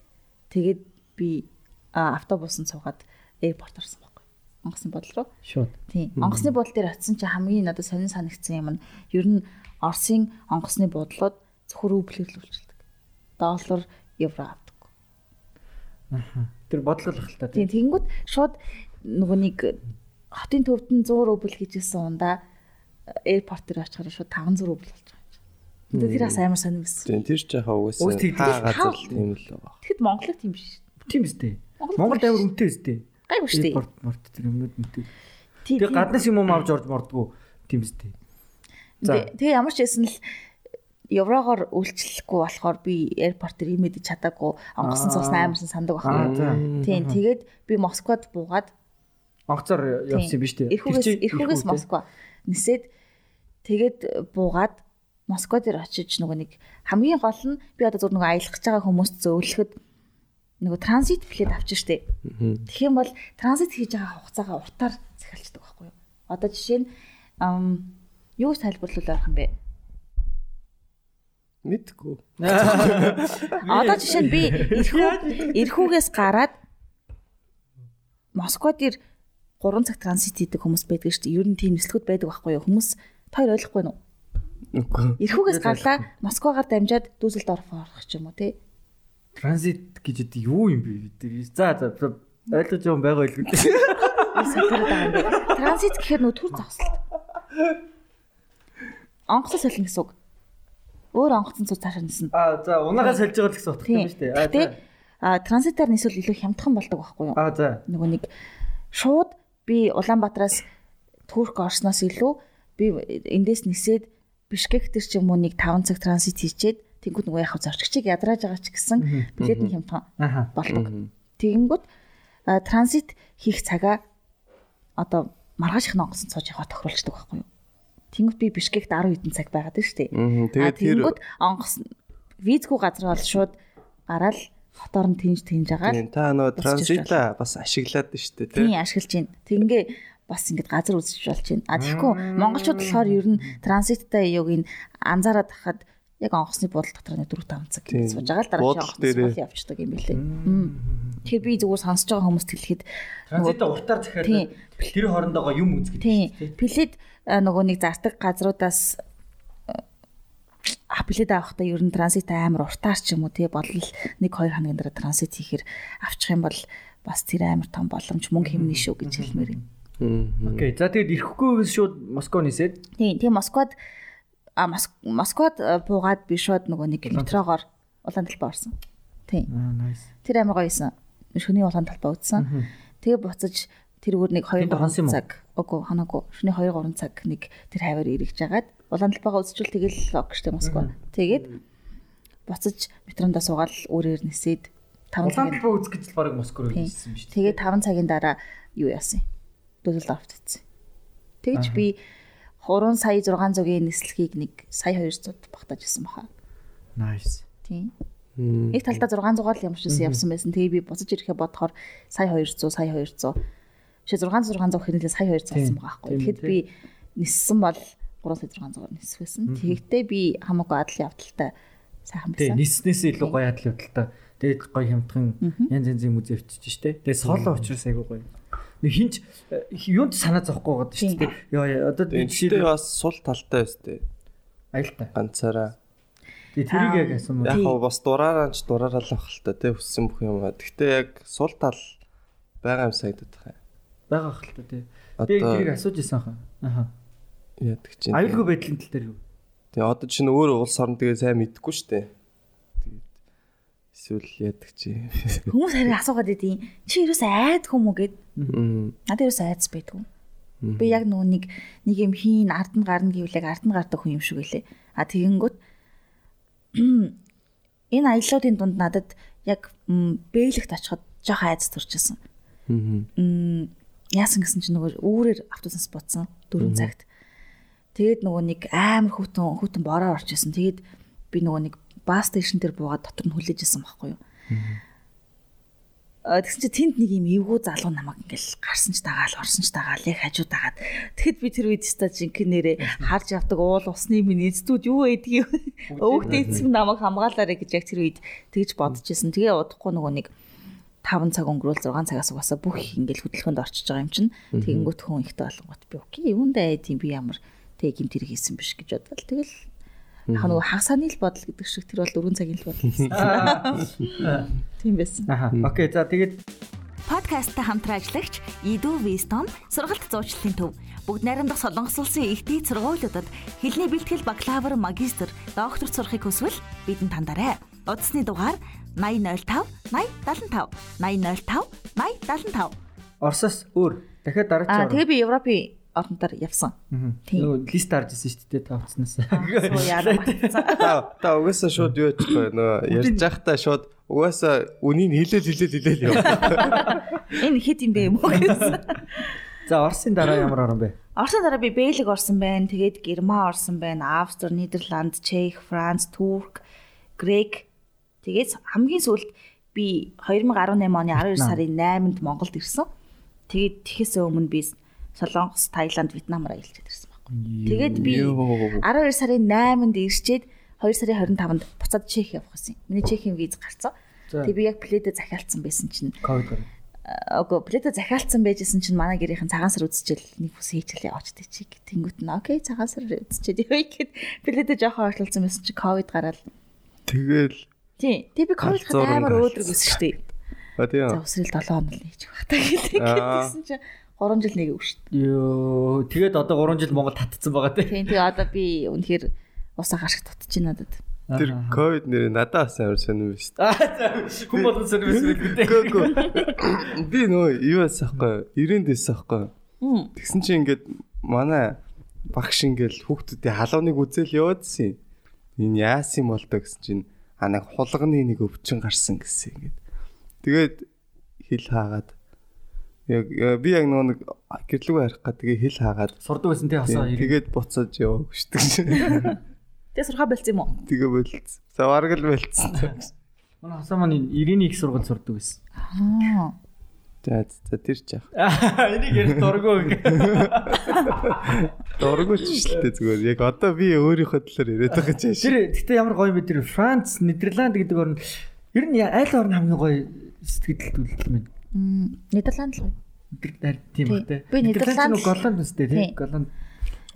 тэгээд би автобусанд суугаад аэропорт орсон байхгүй. Онгоцны бодол руу. Шууд. Тийм. Онгоцны бодол дээр очисон чинь хамгийн надад сонин санагдсан юм нь ер нь Оросын онгоцны бодлоод зөвхөн рублээр л үйлчилдэг. Доллар, евро авдаг. Тэр бодлого л та. Тийм. Тэгэнгүүт шууд нөгөө нэг хотын төвд нь 100 рубль хийжсэн ундаа аэропорт дээр очихоор шууд 500 рубль болж байгаа юм чинь. Тэгээд тэр бас амар сонир байсан. Тийм тэр ч яхаа угаасаа хаа газар л тийм л байгаа. Тэгэхэд Монголд тийм биш. Тийм үстэй. Монгол Монгол амар үнэтэй үстэй. Гайгүй шүү дээ. Порт морт тэр юмнууд үнэтэй. Тийм. Тэгээ гаднаас юм уу авч орж мордгоо тийм үстэй. Тэгээ ямар ч байсан л еврогоор үйлчлэхгүй болохоор би аэропорт дээр имэдэж чадаагүй онгоцон цус амарсан сандаг байна. Тийм тэгээд би Москвад буугаад Онцоор явсан үү? Эрхүүгээс эрхүүгээс Москва нисээд тэгээд буугаад Москва дээр очиж нөгөө нэг хамгийн гол нь би одоо зөв нөгөө аялах гэж байгаа хүмүүст зөөлөхөд нөгөө транзит билет авчих штеп. Тэгэх юм бол транзит хийж байгаа хугацаагаа уртаар захиалчдаг байхгүй юу? Одоо жишээ нь юу гэж тайлбарлуул байх юм бэ? Мэдгүй. [LAUGHS] Одоо жишээ нь би эрхүү эрхүүгээс гараад Москва дээр 3 цаг транзит хийдэг хүмүүс байдаг шүү дээ. Ер нь тийм нислэгүүд байдаг байхгүй юу? Хүмүүс тойр ойлгохгүй нь. Үгүй. Эрхүүгээс гарлаа Москвагаар дамжаад дүүсэлд орох ч юм уу тий. Транзит гэж яддаг юу юм бэ бид. За за ойлгож байгаа юм [LAUGHS] бэ. Транзит гэхээр нөө төр зогсолт. Онгоцоо солино гэсэн үг. Өөр онгоцон цуц цаашаа нисэн. Аа за унаагаа сольж байгаа л гэсэн утгатай юм шүү дээ. Аа Гэтэ за. а транзитаар нисвэл илүү хямдхан болдог байхгүй юу? Аа за. нөгөө нэг шууд би Улаанбаатараас Турк орсноос илүү би эндээс нисээд Бишкек төр ч юм уу нэг 5 цаг транзит хийчээд тэнгууд нөгөө яг зорчигчийг ядрааж байгаа ч гэсэн билет нь хямдхан болдог. Тэгэнгүүт транзит хийх цагаа одоо маргааш их онгоцон цоож яваа тохируулждаг байхгүй юу. Тэнгүүт би Бишкект 10 хэдэн цаг байгаад шүү дээ. Тэгээд тэр- тэнгүүт онгоц визгүй газар бол шууд гараад хотоор нь тэнж тэнж агаад Тийм, та нөгөө транзита бас ашиглаад нь шүү дээ тий. тийм ашиглаж байна. Тингээ бас ингэж газар үзэж болж байна. А тэгэхгүй монголчууд болохоор ер нь транзиттай юуг нь анзаараад хахад яг онгоцны буудал дотор нэг 4 5 цаг Тийм. сууж байгаа л дараа онгоцны явчихдаг юм билээ. Тэгэхээр би зүгээр сонсож байгаа хүмүүст хэлэхэд Транзитаа уртаар захиад Тийм. тэр хоорондоо юм үзгээд тийм плед а, нөгөө нэг зардаг газруудаас а плед авахдаа ер нь транзит амар уртаар ч юм уу тий болол 1 2 хоногийн дараа транзит хийхээр авчих юм бол бас тэр амар том боломж мөнгө хэмнэ шүү гэж хэлмээр юм. Окей. За тэгээд ирэхгүйгээс шууд Москва нисээд Тийм, тийм Москвад а Мос- Москвад буугаад би шууд нөгөө нэг метрогоор улаан талбай орсон. Тийм. аа nice. Тэр амар гоёсэн. Шөний улаан талбай үзсэн. Тэгээ буцаж тэр өөр нэг 2 Тэнд хонсон юм уу? цаг. Үгүй ханаагүй. Шөний 2 3 цаг нэг тэр хавар эргэж жагаад улаан талбайгаа үзчихвэл тэгэл лог штэ Москва. Тэгээд буцаж метрондоо суугаад өөрөөр нисээд 5 Улаан цагийн талбай үзэх гэж л барыг Москва руу ирсэн юм шүү дээ. Тэгээд 5 цагийн дараа юу яасан? Дөлөлт авчихсан. Тэгж би 3 сая 600-ийн нислэгийг нэг сая 200-д багтааж ирсэн баха. Nice. Тийм. Нэг талдаа 600-аар л ямарчсан явсан байсан. Тэгээ би буцаж ирэхээ бодохоор сая 200, сая 200. Шээ 600 600 хэрнэлээ сая 200 болсон байгаа байхгүй. Тэгэхэд би ниссэн бол 3 сая 600-аар нисвэсэн. Тэгэхдээ би хамаагүй адал явдалтай сайхан Тэгээ байсан. ниснээсээ илүү гоё адал явдалтай. Тэгээд гоё хямдхан янз янзын юм үзэвчж штэ. Тэгээд соло учраас айгуу гоё. Нэг хинч э, юунд санаа зовхгүй байгаа шүү дээ. Яа одоо жишээ бас сул талтай өстэй. аялтай. Ганцаараа. Тэгээд тэрийг яг асуумаа. Яг хав бас дураараа ч дураараа л ах л та тий өссөн бүх юм. Гэхдээ яг сул тал байгаа юм санагдаад байгаа. Байгаа хэл та тий. Би тэрийг асууж исэн хаа. Аха. Яадаг чинь. Аюулгүй байдлын тал дээр юу? Тэгээ одоо чинь өөр улс орн тэгээ сайн мэдгүй штэ. Тэгээд эсвэл яадаг чи. [LAUGHS] Хүмүүс харин асуугаад идэв. Чи ерөөс айд хүм үү гэд. Надад ерөөс айдс байдгүй. Би яг нөгөө нэг нэг юм хийн ард нь гарна гэвэл яг ард нь гардаг хүн юм шиг үлээ. А тэгэнгүүт [CLEARS THROAT] энэ аяллуудын дунд надад яг бэлэгт очиход жоох айдас төрчихсөн. Мм. Яасан гэсэн чинь нөгөө өөрөөр автобусаас буцсан 4 цагт. Тэгээд нөгөө нэг амар хүүтэн хүүтэн бороо орчихсон. Тэгээд би нөгөө нэг бас стейшн дээр буугаад дотор нь хүлээж исэн байхгүй юу. А тэгсэн чи тэнд нэг юм эвгүй залуу намайг ингээл гарсан ч дагаал орсон ч дагаал яг хажуу дагаад тэгэхэд би тэр үед ста жинхэнээрээ харж явдаг уул усны миний эцдүүд юу байдгийг өвгдөө эцэм намайг хамгаалаарэ гэж яг тэр үед тэгж бодож исэн. Тэгээ удахгүй нөгөө нэг 5 цаг өнгөрөөл 6 цагаас угаасаа бүх ингээл хөдөлгөөнд орчиж байгаа юм чинь тэгэнгүүт хүн ихтэй болгоот би окей юундаа айд юм би ямар тэг юм тэр хийсэн биш гэж бодвол тэгэл яг нөгөө хагасааны л бодол гэдэг шиг тэр бол 4 цагийн л бодол гэсэн. [LAUGHS] Тийм байсан. Аха. Окей. За тэгээд Подкасттай хамтран ажиллагч Иду Вистон сургалт зуучлалын төв бүгд найрамдах Солонгос улсын их дэд сургуулиудад хэлний бэлтгэл бакалавр, магистр, докторт сурахыг хүсвэл бидэнд хандаарай. Утасны дугаар 8005 8075 8005 8075 Оросоос өөр дахиад Аа дараач. тэгээ би Европын орнуудаар явсан. тийм. Нөгөө лист харж ирсэн шүү дээ та батсан. Та та угаасаа шууд юу яахгүй нөө ярьж байхдаа шууд угаасаа үнийг хэлэл хэлэл хэлэл яв. Энэ хэд юм бэ юм уу гэсэн. За Оросын дараа ямар орон бэ? Орсын дараа би Бэлэг орсон байна. Тэгээд Герман орсон байна. Австри, Нидерланд, Чех, Франц, Турк, Грек. Тэгээд хамгийн сүүлд би 2018 оны 12 сарын 8-нд Монголд ирсэн. Тэгээд тэхээс өмнө би Солонгос, Таиланд, Вьетнамаар аялж ирсэн байхгүй. Тэгээд би 12 сарын 8-нд ирчээд 2 сарын 25-нд буцаад Чех явах гэсэн. Миний Чехийн виз гарцсан. Тэгээд би яг пледэ захиалцсан байсан чинь. Ого, пледэ захиалцсан байжсэн чинь манай гэрийнхэн цагаан сар үзчихэл нэг бүс хийчихлээ яваачтай чиг. Тэнгүүт нь окей цагаан сар үзчихэд [LAUGHS] явъя гэхэд пледэ жоохон ойрлолцсон байсан чи ковид гараад. Тэгэл Тий. Тэг би Галзууран хад амар өөдрөг шүү дээ. а тийм. За өсрөл 7 хоног хийж багтаа гэдэг. Аа. Тэгсэн чи 3 жил нэг өгш. Йоо, тэгээд одоо 3 жил Монгол татцсан байгаа тий. Тийм тэгээ одоо би үнэхээр усаа гашиг тутаж байна надад. Тэр ковид нэр надад бас амар сонирм биш. Аа за, хүн болгон сервис байдаг тий. Гөө гөө. Би нөө юу яасан хгүй 90-д байсан хгүй. Мм. Тэгсэн чинь ингээд манай багш ингээл хүүхдүүдийн халууныг үзэл яваадсэн. Энэ яасан юм бол та гэсэн чинь а нэг хулганы нэг өвчин гарсан гэсэн ингээд. Тэгээд хил хаагаад Яг би яг нөгөө нэг гэрлүүг харих га тэгээ хэл хаагаад Сурдаг байсан тий хасаа тэгээд буцаад яваа гүшдэг. [LAUGHS] Тэгээ сурхаа болц юм уу? Тэгээ болц. За бараг л болцсон. Манай хасаа маань ирээний их сургууль сурдаг байсан. Аа. За за тэр [LAUGHS] [LAUGHS] ч яах. Энийг ярих дурггүй ингээ. Дургуйч шүү дээ зүгээр. Яг одоо би өөрийнхөө талаар яриад байгаа ч яаш. Тэр гэтээ ямар гоё бэ тэр Франц, Нидерланд гэдэг орн ер нь аль орн хамгийн гоё сэтгэл бэ? Мм, Нидерланд л гоё. Нидерланд тийм Тий. үү те. Би Нидерланд- ч нөгөө Голланд үстэй тий. Голланд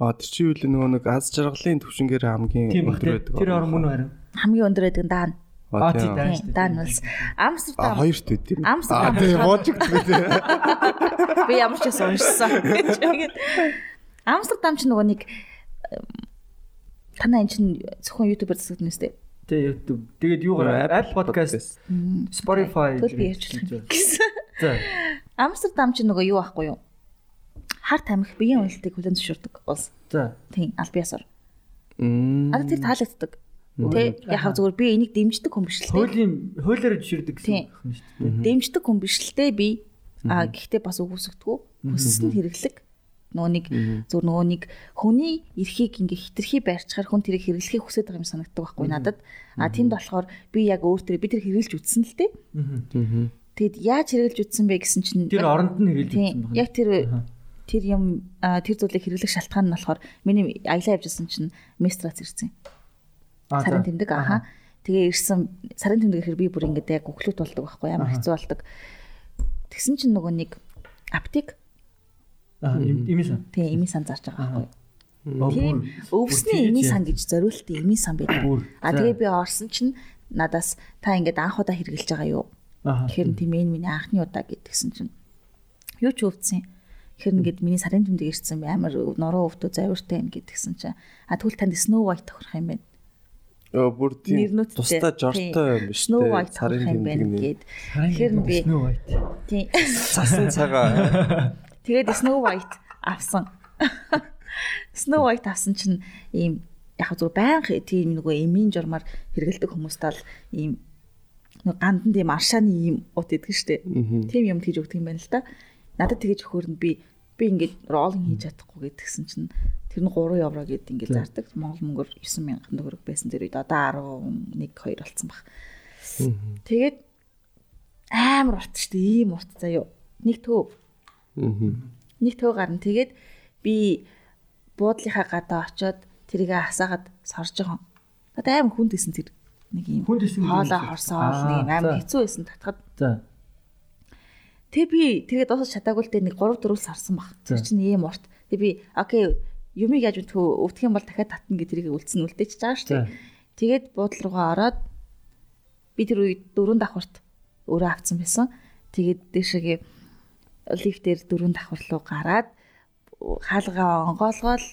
А тэр чи юу л нөгөө нэг аз жаргалын төвшингээр хамгийн өндөр байдаг. Тэр орн мөн үү харин. Хамгийн өндөр байдаг нь Даан. А, тий, тийм. Даан. Тийм, Амстердам. тийм. Амстердам А тийм. Би ямар ч гэсэн уншсан. Тэгээд Амстердам ч нөгөө нэг танаа эн чинь зөвхөн YouTube-аар засагдсан юм шүү дээ. Тий YouTube. Тэгээд юугаар Apple podcast, Spotify юм гэсэн. За. Амстердам ч нөгөө юу ахгүй юу? Хар тамхи биеийн үнэлтийг хүлэн зөвшөөрдөг улс. За. Тийм, аль биесаар. Мм. А тэр таалагддаг. Тэ яхав зүгээр би энийг дэмждэг хүн биш л дээ. Хуулийн хуулиар жишэрдэг гэсэн юм шүү дээ. Дэмждэг хүн биш л дээ би. А гэхдээ бас үгүйсэгдэггүй. Хүссэн хэрэглэг нөгөө нэг зөв нөгөө нэг хүний эрхийг ингээ хитрхи байрчаар хүн тэрийг хэрэглэхийг хүсэж байгаа юм санагддаг байхгүй надад. А тэнд болохоор би яг өөр тэр би тэр хэрэглэж үтсэн л дээ. Тэгэд яаж хэрэглэж үтсэн бэ гэсэн чинь Тэр оронд нь хэрэглэж байсан байна. Яг тэр тэр юм тэр зүйлийг хэрэглэх шалтгаан нь болохоор миний аялаа явжсэн чинь менстрац ирсэн. А, Сарын тэмдэг аха. Тэгээ ирсэн сарын тэмдэг гэхээр би бүр ингээд яг өглөөт болдог байхгүй ямар хэцүү болдог. Тэгсэн чинь нөгөө нэг аптек А, им- ими сан. тэгээ эми сан зарж байгаа байхгүй. Тийм өвсний эми сан гэж зориултын эми сан байдаг. А тэгээ би орсон чинь надаас та ингээд анх удаа хэрэглэж байгаа юу? Тэгэхээр тийм энэ миний анхны удаа гэдгсэн чинь юу ч өвдсөн. Тэгэхээр ингээд миний сарын тэмдэг ирсэн би амар нуруу өвдөө завиртай юм гэдгсэн чинь а тэгвэл танд Snow White тохирох юм байна. Бүр тийм тусдаа жортой юм биш үү? Байна гэд. Харин Тэгэхээр би тийм [LAUGHS] цасан цагаа. [LAUGHS] тэгээд Snow White авсан. [LAUGHS] Snow White авсан чинь ийм яг зөв байнга тийм нөгөө эмийн журмаар хэрэгэлдэг хүмүүст бол ийм нөгөө гандан тийм аршааны ийм ут идэг штеп. Тийм юм хийж өгдөг юм байна л да. Надад тэгэж өгөхөр нь би би ингээд роллинг хийж чадахгүй гэдгсэн чинь тэр нь 3 евро гэд ингээд зардаг. Монгол мөнгөөр 9000 төгрөг байсан тэр үед одоо 11 2 болсон баг. Тэгээд амар урт штеп ийм урт заяо. Нэг төв нэг төв гарна. Тэгээд би буудлынхаа гадаа очиод тэрийг хасаагаад сорж байгаа. Надад амар хүнд исэн тэр нэг юм Хүнд исэн хоолоо хорсоол нэг амар хэцүү байсан татхад. За. Тэг би тэгээд дуусах чадаагүй л дээ нэг 3 4 сарсан баг. Тэр чинь ийм урт. Тэг би окей юмыг яаж мэдхүү өвдөх юм бол дахиад татна гэж тэрийг үлдсэн үлдээч байгаа шүү дээ. Тэгээд буудлын руугаа ороод би тэр үед дөрөв давхарт өөрөө авцсан байсан. Тэгээд дэшегээ лифтээр дөрөв давхар руу гараад хаалгаа онгоолгоол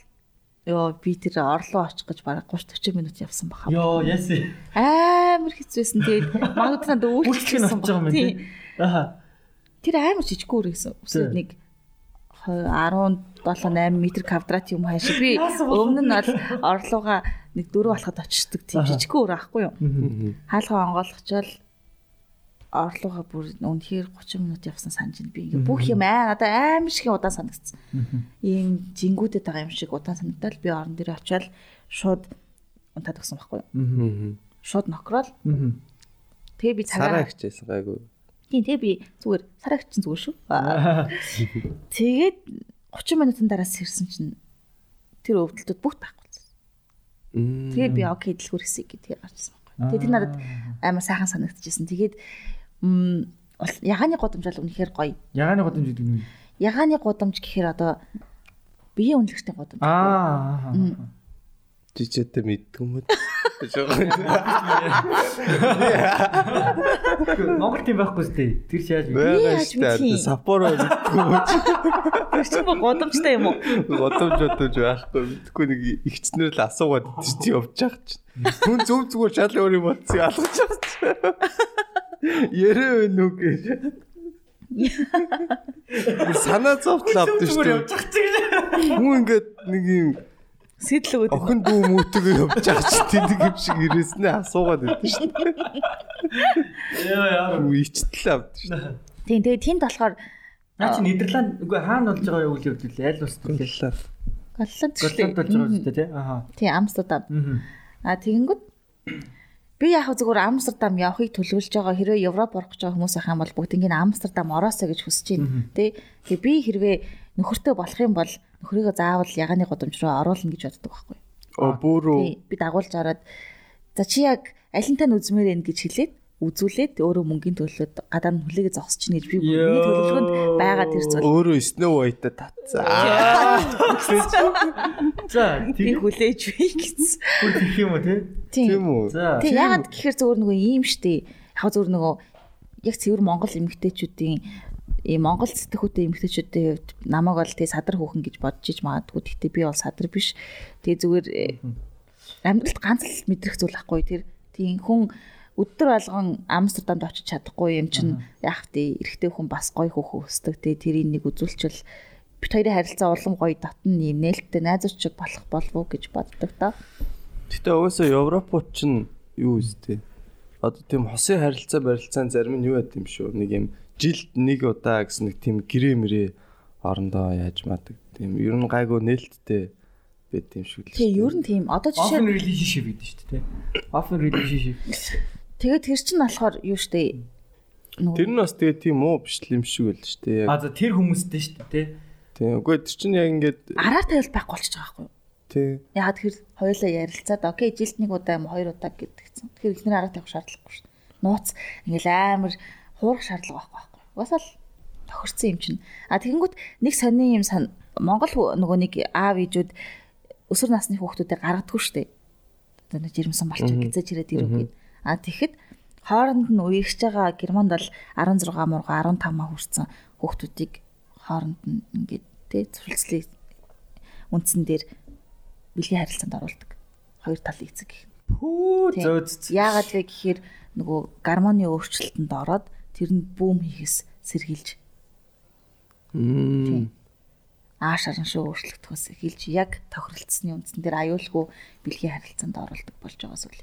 ёо би тэр орлоо очих гэж бараг 30 40 минут явсан баха. Йоо, яси. Амар хэцүүсэн. Тэгээд магадгүй надад Үйлчлэх юм. Аха. Тэр амар жижиггүй үргэсэн. Үсэд нэг 17 8 м квадрат юм хайш. Би өмнө нь бол орлогоо нэг 4 болоход очдог тийм жижиггүй өр аахгүй юу. Хаалгаа онгойлгочвол орлогоо бүр үнэхээр 30 минут явсан санаж байна. Би ингээ бүх юм аа надад амар шиг удаан санагдсан. Ийм жингүүдэд байгаа юм шиг удаан санагдал би орон дээр очиад шууд унтаад өгсөн байхгүй юу. Шууд нокрол. Тэгээ би Сараа цагаа хичээсэн гайгүй. Тийм тэгээ би зүгээр сарагч чинь зүгээр шүү. [LAUGHS] Тэгээд 30 минутын дараас ирсэн чинь тэр өвдөлтөд бүгд байхгүй болсон. Мм. Тэгээ би окей дэлгүүр хэсэг гэдгээр гарчсан байхгүй. Тэгээд тэр надад амар сайхан санагдчихсэн. Тэгээд ягааны гудамжаал үнэхээр гоё. Ягааны годомж гэдэг нь. юу? Ягааны гудамж гэхээр одоо биеийн үнэлгээтэй гудамж. Аа. аа. жижигтэй мэддэг юм уу? [LAUGHS] Монгол тийм байхгүй зү. Тэр чи яаж? Байгаа яаж штэ. Сапоро уу? Тэр чинь бүр гудамжтай юм уу? Годомж бодож байхгүй мэдхгүй нэг ихчнэр л асуугаад чи явж байгаа ч. Хүн зөв зүгээр шал өөр юм ялгаж байгаа ч. Ярэ вэ нүг гэж. Санаа зовтол авдсан шүү дээ. Хүн ингээд нэг юм Сэтэл өгöd. охин дүү мүүтэйг явж байгаа ч тэнэг юм шиг ирээснээ асуугаад байдсан шүү дээ. Яа яа. Хүн ичтэл авдсан шүү дээ. Тийм тэгээ тэнд болохоор Наа чи Нидерланд үгүй хаана болж байгаа үйл явдал вэ? Аль улс төлөө? Голланд. Голланд болж байгаа үстэй тий. Аха. Тий, Амстердам. Мгм. А тэгэнгүүт би яг зүгээр Амстердам явахыг төлөвлөж байгаа хэрвээ Европ орох гэж байгаа хүмүүс байх юм бол бүгднийг Амстердам ороосоо гэж хүсэж байна. Тэ. Тэгээ би хэрвээ нөхөртөө болох юм бол нөхрийгөө заавал ягааны годомж руу оруулна гэж боддог байхгүй. Оо бүрөө би дагуулж ороод за чи яг алинтаа нь үзмээр энэ гэж хэлээд үзүүлээд өөрөө мөнгөний төлөөд гадаа нь хүлээгээ зогсож чинь гэж би миний төлөвлөгөөнд байгаа тэр зүйл. өөрөө Snow White-а татсан. [LAUGHS] За Би тийм хүлээж бий гэсэн. бүр тийх юм уу тий? Тийм үү? За. Тэг ягаад гэхээр зөвөр нөгөө ийм штэ. Яг зөвөр нөгөө яг цэвэр Монгол эмэгтэйчүүдийн ийм Монгол сэтгэхүйтэй эмэгтэйчүүдийн хувьд намайг бол тэг садар хүүхэн гэж бодож иж магадгүй. Гэхдээ би бол садар биш. Тэг зүгээр э, амьдралд ганц л мэдрэх зүйл ахгүй тэр тийм хүн өдөр болгон Амстердамд очиж чадахгүй юм чинь яг тий эрэгтэй хүн бас гоё хөөхөө өсдөг тий тэрийг нэг үзүүлчихвэл бит хоёрын харилцаа улам гоё татна юм нээлттэй найзуучиг болох болов уу гэж боддог та. Гэтэ угаасаа Европууд чинь юу үстэй. Одоо тийм хосын харилцаа барилцаан зарим нь юу яд юм шүү. Нэг юм жилд нэг удаа гэсэн нэг тийм гэрээ мэрээ орондоо яаж мадаг. Тийм ер нь гайгүй нээлттэй байт юм шиг л. Тий ер нь тийм одоо жишээ Open relationship гэдэг шүү дээ тий. Open relationship. Тэгээд тэр чинь болохоор юу штэ Тэр нь бас тэгээ тийм уу биш юм шиг байл шүү дээ. А Яг за тэр хүмүүстэй шүү дээ тий. тийм. Үгүй тэр чинь яг ингээд араар тавил байхгүй болчихж байгаа байхгүй юу? тий. Ягаад тэр хоёулаа ярилцаад окей жилд нэг удаа юм хоёр удаа гэдгийгсэн. Тэгэхээр ихнэр араа тавих шаардлагагүй шүү дээ. Нууц ингээл амар хуурах шаардлага байхгүй байхгүй. Угаасаа л тохирсон юм чинь. А тэгэнгүүт нэг сонин юм сан Монгол нөгөө нэг аав ээжүүд өсвөр насны хүүхдүүдэд гаргадаггүй шүү дээ. Одоо нэг жирэмсэн болчих гизэж ирээд ирүү гээд. А тэгэхэд хооронд нь үерхэж байгаа Германд бол 16 мурга 15 маа хүрсэн хүүхдүүдийг хооронд нь ингээд тэ цэвэрлцлийг үндсэн дээр бэлгийн харилцаанд оруулдаг. Хоёр талын эцэг гэх. Пүү зөөц. Яагаад вэ гэхээр нөгөө гармоны өөрчлөлтөнд ороод тэр нь бүүм хийхээс сэргийлж ааш аран шүү өөрчлөгдөхөөс эхэлж яг тохиролцсны үндсэн дээр аюулгүй бэлгийн харилцаанд оролдог болж байгаа зүйл.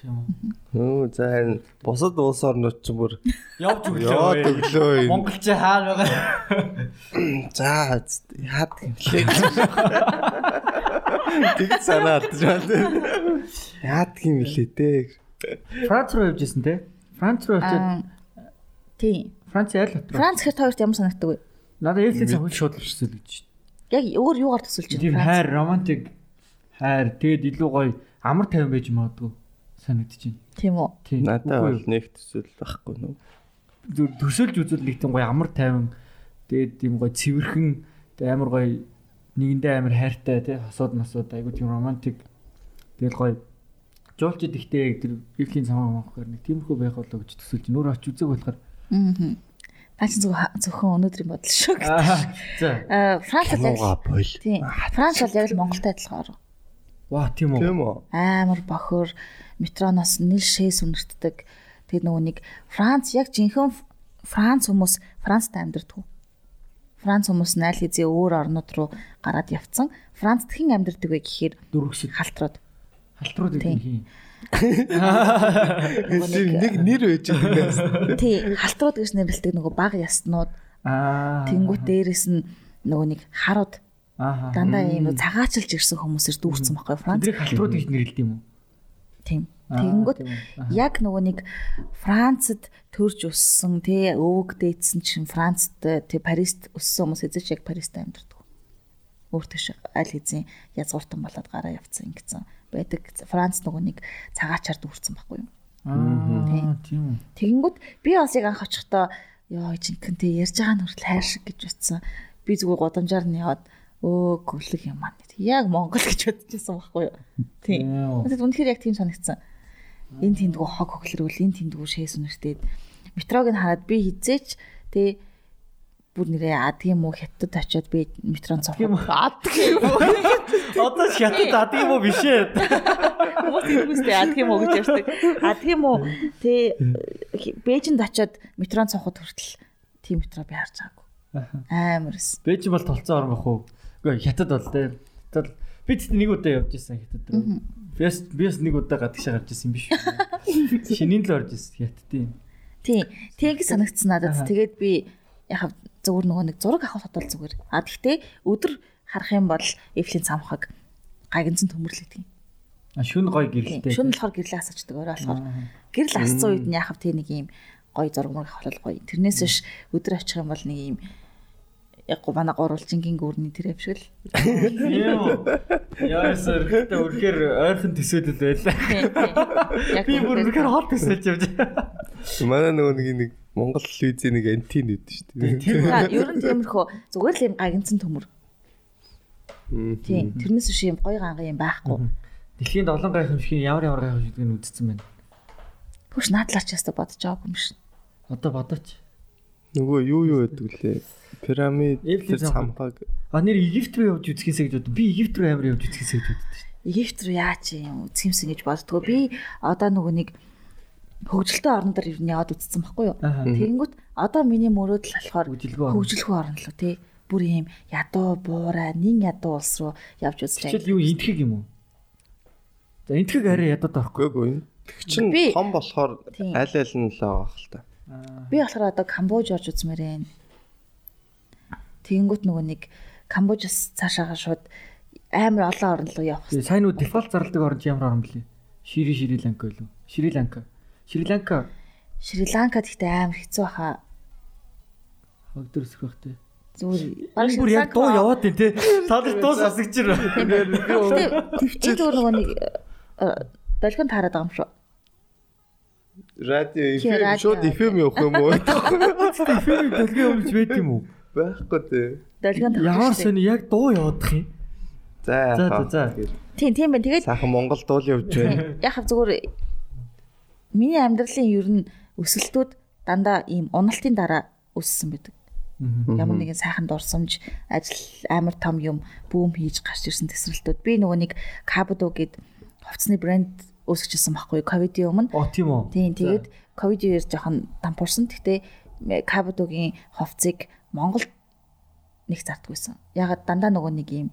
Тийм үү. Өө за харин бусад улс орнууд ч бүр Явж өглөө. ээ. өглөө. Монголч хаана байгаа? За яад юм лээ. Тэг санаад байна. Яад юм лээ те. Франц руу явжсэн тий. Франц руу очиод тийм. Франц ял дотор. Франц гэхэд хоёрт ямар санагддаг вэ? Надад ээлжийн цаг хөл шууд л гэж шүү Яг өөр юугаар төсөлж дээ. Тийм хайр, романтик хайр тэгээд илүү гоё амар тайван байж магадгүй байна. Тийм үү? Тийм. Надад бол нэг төсөл байхгүй нөө. зүр төсөөлж үзвэл нэг тийм гоё амар тайван тэгээд тийм гоё цэвэрхэн амар гоё нэгэндээ амар хайртай тий хосууд масууд айгуу тийм романтик тэгээд гоё жуулчд ихтэй тэр ивлийн цамаа маахгаар нэг тиймэрхүү байх болоо гэж төсөөлж нөр оч үзэг болохоор Аа. Чи зөвхөн зөвхөн өнөөдрийн бодол шүү. аа за Аа Франц бол яг тийм. Франц бол яг л Монголтой адилхан. ваа тийм үү Тийм үү? амар бохор метроноос нэл шээс үнэртдэг. Тэгээд нөгөө нэг Франц яг жинхэнэ Франц хүмүүс Францд амьдардаг. Франц хүмүүс найл хизээ өөр орнууд руу гараад явцсан. Францд хэн амьдардаг вэ гэхээр дөрвөсөд халтрууд. халтрууд гэдэг юм. Тэр нэг нэр байж байгаа. Тий, халтрууд гэж нэрлэдэг нөгөө баг яснууд. Аа. Тэнгүүт дээрэс нь нөгөө нэг харууд Аа. дандаа ийм цагаачилж ирсэн хүмүүсээр дүүрсэн байхгүй Франц. Тэдрийг халтрууд гэж нэрлэдэг юм уу? Тийм. Тэгэнгүүт яг нөгөө нэг Францад төрж өссөн тий өвөг дээдсэн чинь Францад тий Парист өссөн хүмүүс эзэж яг Парист амьдардаг. Өөртөө аль хэзээ язгууртан болоод гараа явцсан ингэсэн байдаг. Франц нөгөө нэг цагаачаар дүүрсэн байхгүй юу? Аа, тийм үү. Тэгэнгүүт би бас яг анх очихдоо ёо жинхэнэ тий ярьж байгаа нь хүртэл хайр шиг гэж утсан. Би зүгээр гудамжаар нь яваад өө гүлэг юм аа. Яг Монгол гэж бодчихсон байхгүй юу? Тийм. Надад үнэхээр яг тийм санагдсан. Энэ тэндгүү хог хөглөрүүл, энэ тэндгүү шээс үнэртээд метрог нь хараад би хизээч тэ бүр нэрээ ад юм уу хятад очиод би метрон Тийм цохоо. үү? Ад юм уу? Одоо хятад ад юм уу биш ээ. Хүмүүс хүмүүстэй ад юм уу гэж ярьдаг. Ад юм уу? Тэ Бээжинд очиод метрон цохоод хүртэл тийм метро би харж байгаагүй. Амарс. Бэж бол толцоо орон бах уу? Үгүй хятад бол тээ. Хятад бол- би тэт нэг удаа явж исэн хятад руу. Бис бис нэг удаа гадагшаа гарч исэн юм биш? [LAUGHS] Шинийн л орж исэн хятадын. Тийм. Тэг санагдсан надад. Тэгээд би яг зөвөр нөгөө нэг зураг авах бодвол зүгээр. А тэгтээ өдөр харах юм бол Эвлийн цамхаг гагнцэн төмөрлөгдөг. А шүн гой гэрэлтэй. Шүн болохоор гэрлээ асаачдаг өөрөө болохоор гэрэл асцсан үед нь яхав тий нэг юм гой зураг мөр авах бол гоё. Тэрнээс биш өдөр авчих юм бол нэг юм яг гоо манай гурвалжингийн гүрний тэр авшиг л. Яасаар гэдэг үрхээр ойрхон төсөөлөл байлаа. Би бүр үрхээр хол төсөөлж явж. Манай нөгөө нэг нэг Монгол телевизийн нэг антин үүд шүү дээ. Тийм. Ер нь тиймэрхүү зүгээр л юм гагнцэн төмөр. Тийм. Тэрнээс биш юм гой ганга юм байхгүй. Дэлхийн долон гайхамшигын ямар ямар гайхамшигыг нь үзсэн байна. Хөөш наадлаач яста бодож байгаа юм шин. Одоо бодооч. Нөгөө юу юу гэдэг лээ. Пирамид цамхаг А нэр Египт рүү явж үзхээсэй гэж бод. Би Египт рүү амар явж үзхээсэй гэж боддоо шүү. Египт рүү яач юм үзхимсэн гэж боддгоо. Би одоо нөгөө нэг хөгжилтэй орноор ер нь яваад үзсэн байхгүй юу? Тэгэнгүүт одоо миний мөрөөдөл болохоор орн. хөгжилгүй орн л үү тий. Бүр ийм ядуу буурай, нин ядуу улс руу явж үзлээ. Чичэл юу энтхэг юм уу? За энтхэг арай байхгүй. үгүй юу. Тэг чин том болохоор аль аль нь л байгаа хэл та. Би болохоор одоо Камбож орж үзмээр байна. Тэгэнгүүт нөгөө нэг Камбожоос цаашаага шууд амар олон орн руу явах сайн уу дефолт зарладаг орнд ямар орн блэ? Шири Шри Ланка юу? Шри Ланка. Шри Ланка Шри Ланкад ихтэй амар хэцүү хаа. хогдор өсөх бах те. Зүгээр Энэ бүр яг дуу яваад байна те. Та нар дуу сонсогч руу. Тэгвэл зүгээр нөгөө нэг долгион таарад байгаа юм шүү. Радио радио. шууд FM явах юм уу? Фильм дэлгэн өмж байд юм уу? Байхгүй дээ. Долгион Ямар сони яг дуу яваадах юм. За За, за. Тийм тийм байна. Тэгээд Сайхан Монгол дуул явж байна. [LAUGHS] яг хав зүгээр миний амьдралын ер нь өсөлтүүд дандаа ийм уналтын дараа өссөн байдаг. Ямар нэгэн сайхан дурсамж, ажил амар том юм бүүм хийж гарч ирсэн төсрэлтүүд. Би нөгөө нэг Кабудо гэд хувцсны брэнд үүсгэжсэн байхгүй ковидын өмнө. Оо тийм үү. Тийм тэгээд ковидын үеэр жоохон дампуурсан. Гэхдээ Кабудогийн хувцсыг Монголд нэг зардгүйсэн. Ягаад дандаа нөгөө нэг ийм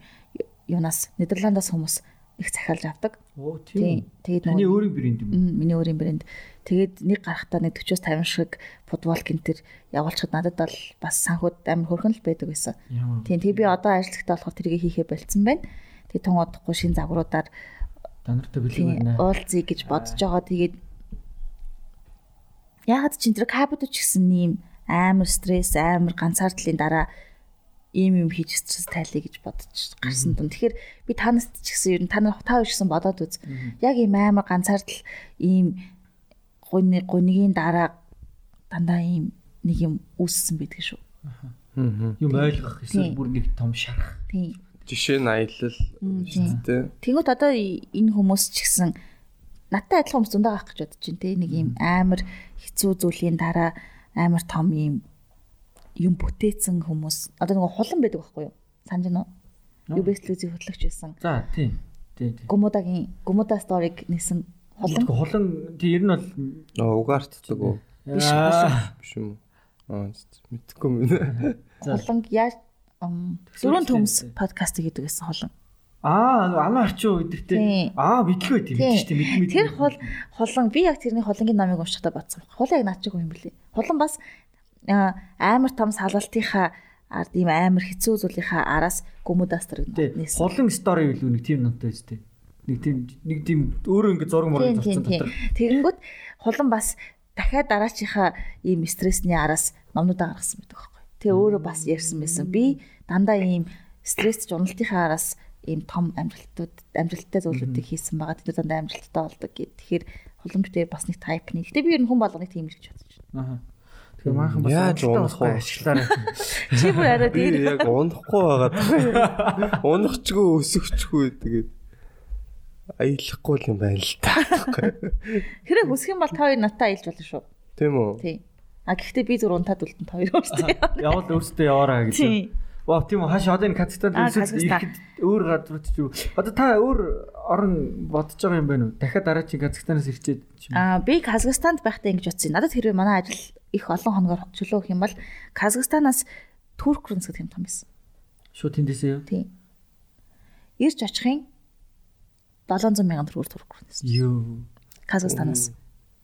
юунаас Нидерландаас хүмүүс их захиалж авдаг. Оо Тийм. Тэгээд нөгөө- өөрийн брэнд юм. Миний өөрийн брэнд. Тэгээд нэг гарахтаа нэг 40-50 шиг футбол гинтер явуулчихад надад бол бас санхуд амар хөрхөн л байдаг байсан. Тийм. Тэгээ би одоо ажиллахтаа болохоор тэрийг хийхээ болцсон байна. Тэгээ тун удахгүй шин загваруудаар Та нартай бэлэг байна. уулзъя гэж бодож байгаа. Тэгээд ягаад ч энэ тэр кабуд ч гэсэн нэм амар стресс, амар ганцаардлын дараа ийм юм хийж стресс тайлъя гэж бодож гарсан тун. Тэгэхээр би танаас ч гэсэн ер нь та нар та үчсэн бодоод үз. Яг ийм амар ганцаардл ийм гуны гунигийн дараа дандаа ийм нэг юм үүссэн байдаг шүү. Юм ойлгох эсвэл бүр нэг том шарах. Тийм. Жишээ нь аялал шүү дээ. Тэнгүүт одоо энэ хүмүүс ч гэсэн надтай адилхан хүмүүс зундаа гарах гэж бодож байна те нэг юм амар хэцүү зүйлийн дараа амар том юм юм бүтээсэн хүмүүс одоо нэг хулан байдаг байхгүй юу санаж байна уу юбэслүүзийн хөтлөгч байсан За тийм. Тийм тийм. гомодагийн гомода сториг нэсэн хулан Хулан тийм ер нь бол Аа угаартдаг уу? Биш, Биш юм уу? Аа мэдхгүй юм. За. хулан яаж дөрөв төмс подкаст хийдэг байсан хулан Аа, нөгөө амаа арчин Тийм. үдэртэй. Аа, мэдлгүй тийм Тийм. шүү дээ. Мэд мэд. тэр хул хулан би яг тэрний хулангийн намыг уншихдаа бодсон. Хулан яг наад чиг юм бэлээ. Хулан бас амар том салгалтынхаа ард ийм амар хэцүү зүйлийнхаа араас гүмүдас тэр Тийм. нээсэн. Хулан стори юу нэг тийм ноттой үстэй. Нэг тийм нэг тийм өөрөө ингэ зураг мөрөнд тийм. дотор. Тэгэнгүүт хулан бас дахиад дараачийнхаа ийм стрессний араас номнуудаа гаргасан байдаг. Тэгээ өөрөө бас ярьсан байсан. Би дандаа ийм стресс ч уналтынхаа араас ийм том амжилтууд амжилттай зүйлүүдийг хийсэн байгаа. Тэр дандаа амжилттай болдог гэд. Тэгэхээр хулан битээ бас нэг тайп нэг. Гэтэ би ер нь хүн болгоныг тийм л гэж бодож байна. Аа. Тэгэхээр maaхан бас Яаж унах унах вэ? ашиглаарай. Чи бүр арай дээр яг унахгүй байгаа. Унахчгүй өсөхчгүй тэгээд аялахгүй юм байна л та. хэрэг хүсэх юм бол та хоёр натаа аялж болно шүү. Тийм үү? Тий. А гэхдээ би зүр унтаад үлдэн та хоёр [LAUGHS] өөрсдөө. Явал өөртөө яваараа гэж. Вау тийм үү хаш одоо энэ Казахстанд ирэхэд өөр газрууд ч юу. Одоо та өөр орон бодож байгаа юм байна уу? Дахиад дараа чи Казахстанаас ирчээд ч юм. Аа би Казахстанд байхдаа ингэж бодсон. Надад хэрвээ манай ажил их олон хоногор чөлөө өгөх юм бол Казахстанаас Турк руу нисэх юм том байсан. Шууд тэндээсээ юу? Тий. Ирж очихын 700 мянган төгрөг Турк руу ниссэн. Юу. Казахстанаас.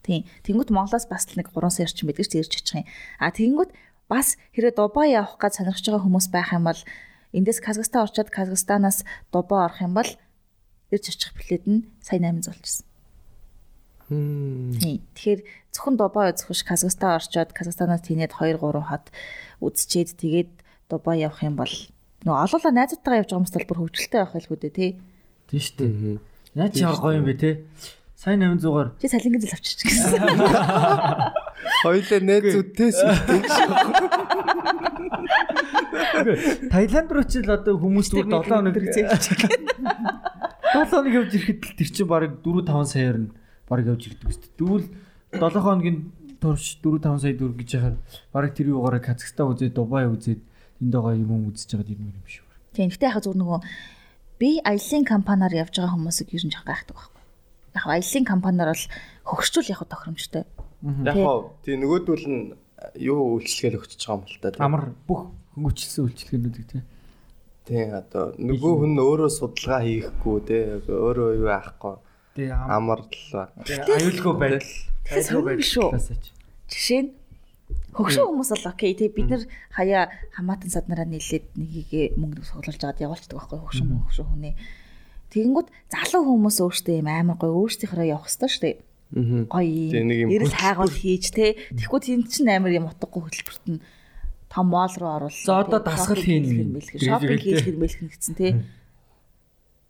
Тий. Тэнгүүт Монголоос бас л нэг 3 сая орчим байдаг ч ирж очих юм. А тэнгүүт бас хэрэв Дубай явах гэж сонирхож байгаа хүмүүс байх юм бол эндээс Казахстан орчоод Казахстанаас Дубай орох юм бол ирж очих билет нь сая 800 болчихсон. Тийм. Тэгэхээр зөвхөн Дубай үзэх Казахстан орчоод Казахстанаас тийнээд 2 3 хот үзчихэд тэгээд Дубай явах юм бол нөгөө олоолаа найзуудтайгаа явж байгаа хүмүүс бол бүр хөвгөлтэй байх байлгүй дээ тий. Тийм шүү дээ. Наа чи ямар гоё юм бэ те? Сайн 800-аар Чи салингийн зэл авчиж гэсэн. Хоёлаа найзуудтэй сүлтэй. Таиланд руу ч л одоо хүмүүс зүгээр 7 хоног 7 хоног явж ирэхэд л тэр чинь баг 4 5 саяар нь баг явж ирдэг үст. Тэгвэл 7 хоногийн турш 4 5 сая төгрөг гэж яхаар баг тэр юугаараа Казахстан үзээд Дубай үзээд энд байгаа юм үзэж байгаа юм юм шүү. Тийм. Гэтэ яхаа зүгээр нөгөө би аялын компаниар явж байгаа хүмүүсийг ер нь жоох гайхдаг байхгүй. Яг аялын компаниар бол хөгшчүүл яг тохиромжтой. Яг тий нөгөөдөл нь юу үйлчлэгээл өгч байгаа юм л та. Амар бүх хөнгөчлсөн үйлчлэгээнүүдийг тий. Тий одоо нөгөө хүн өөрөө судалгаа хийхгүй тий өөрөө юу аахгүй. Тий Амар л аюулгүй байдал. Сонирм шүү. Жишээ нь хөгшин хүмүүс бол окей тий бид нар хаяа хамаатан саднараа нийлээд нэгийгээ мөнгө суглуулж аваад явуулчихдаг байхгүй хөгшин хөгшин хүнээ. Тэгэнгүүт залуу хүмүүс өөртөө юм амар гоё өөрсдийнхөө явах хэрэгтэй шүү дээ. Гоё эрэл хайгуул хийж те. Тэгэхгүй тийм чинь амар юм утгагүй хөтөлбөрт нь том мол руу оруулах. За одоо дасгал хийн. Шопинг хийж хэмэлэх гэсэн те.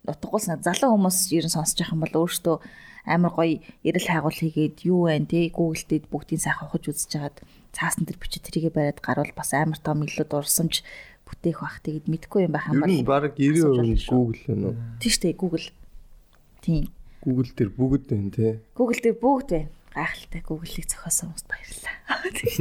Утгагуулс залуу хүмүүс ер нь сонсож байгаа юм бол өөртөө амар гоё эрэл хайгуул хийгээд юу вэ те Google дээр бүгдийн сайхан ухаж үзэж хагаад цаасан дээр бичиж тэрийгэ бариад гарвал бас амар том илүү дурсамж бүтээх бах тэгэд мэдгүй юм байх юм нь баг 90% Google байна уу? Тийм шүү дээ Google. Тийм. Google дээр бүгд байна те. Google дээр бүгд байна. Гайхалтай Google-ийг зохиосон хүмүүст баярлалаа.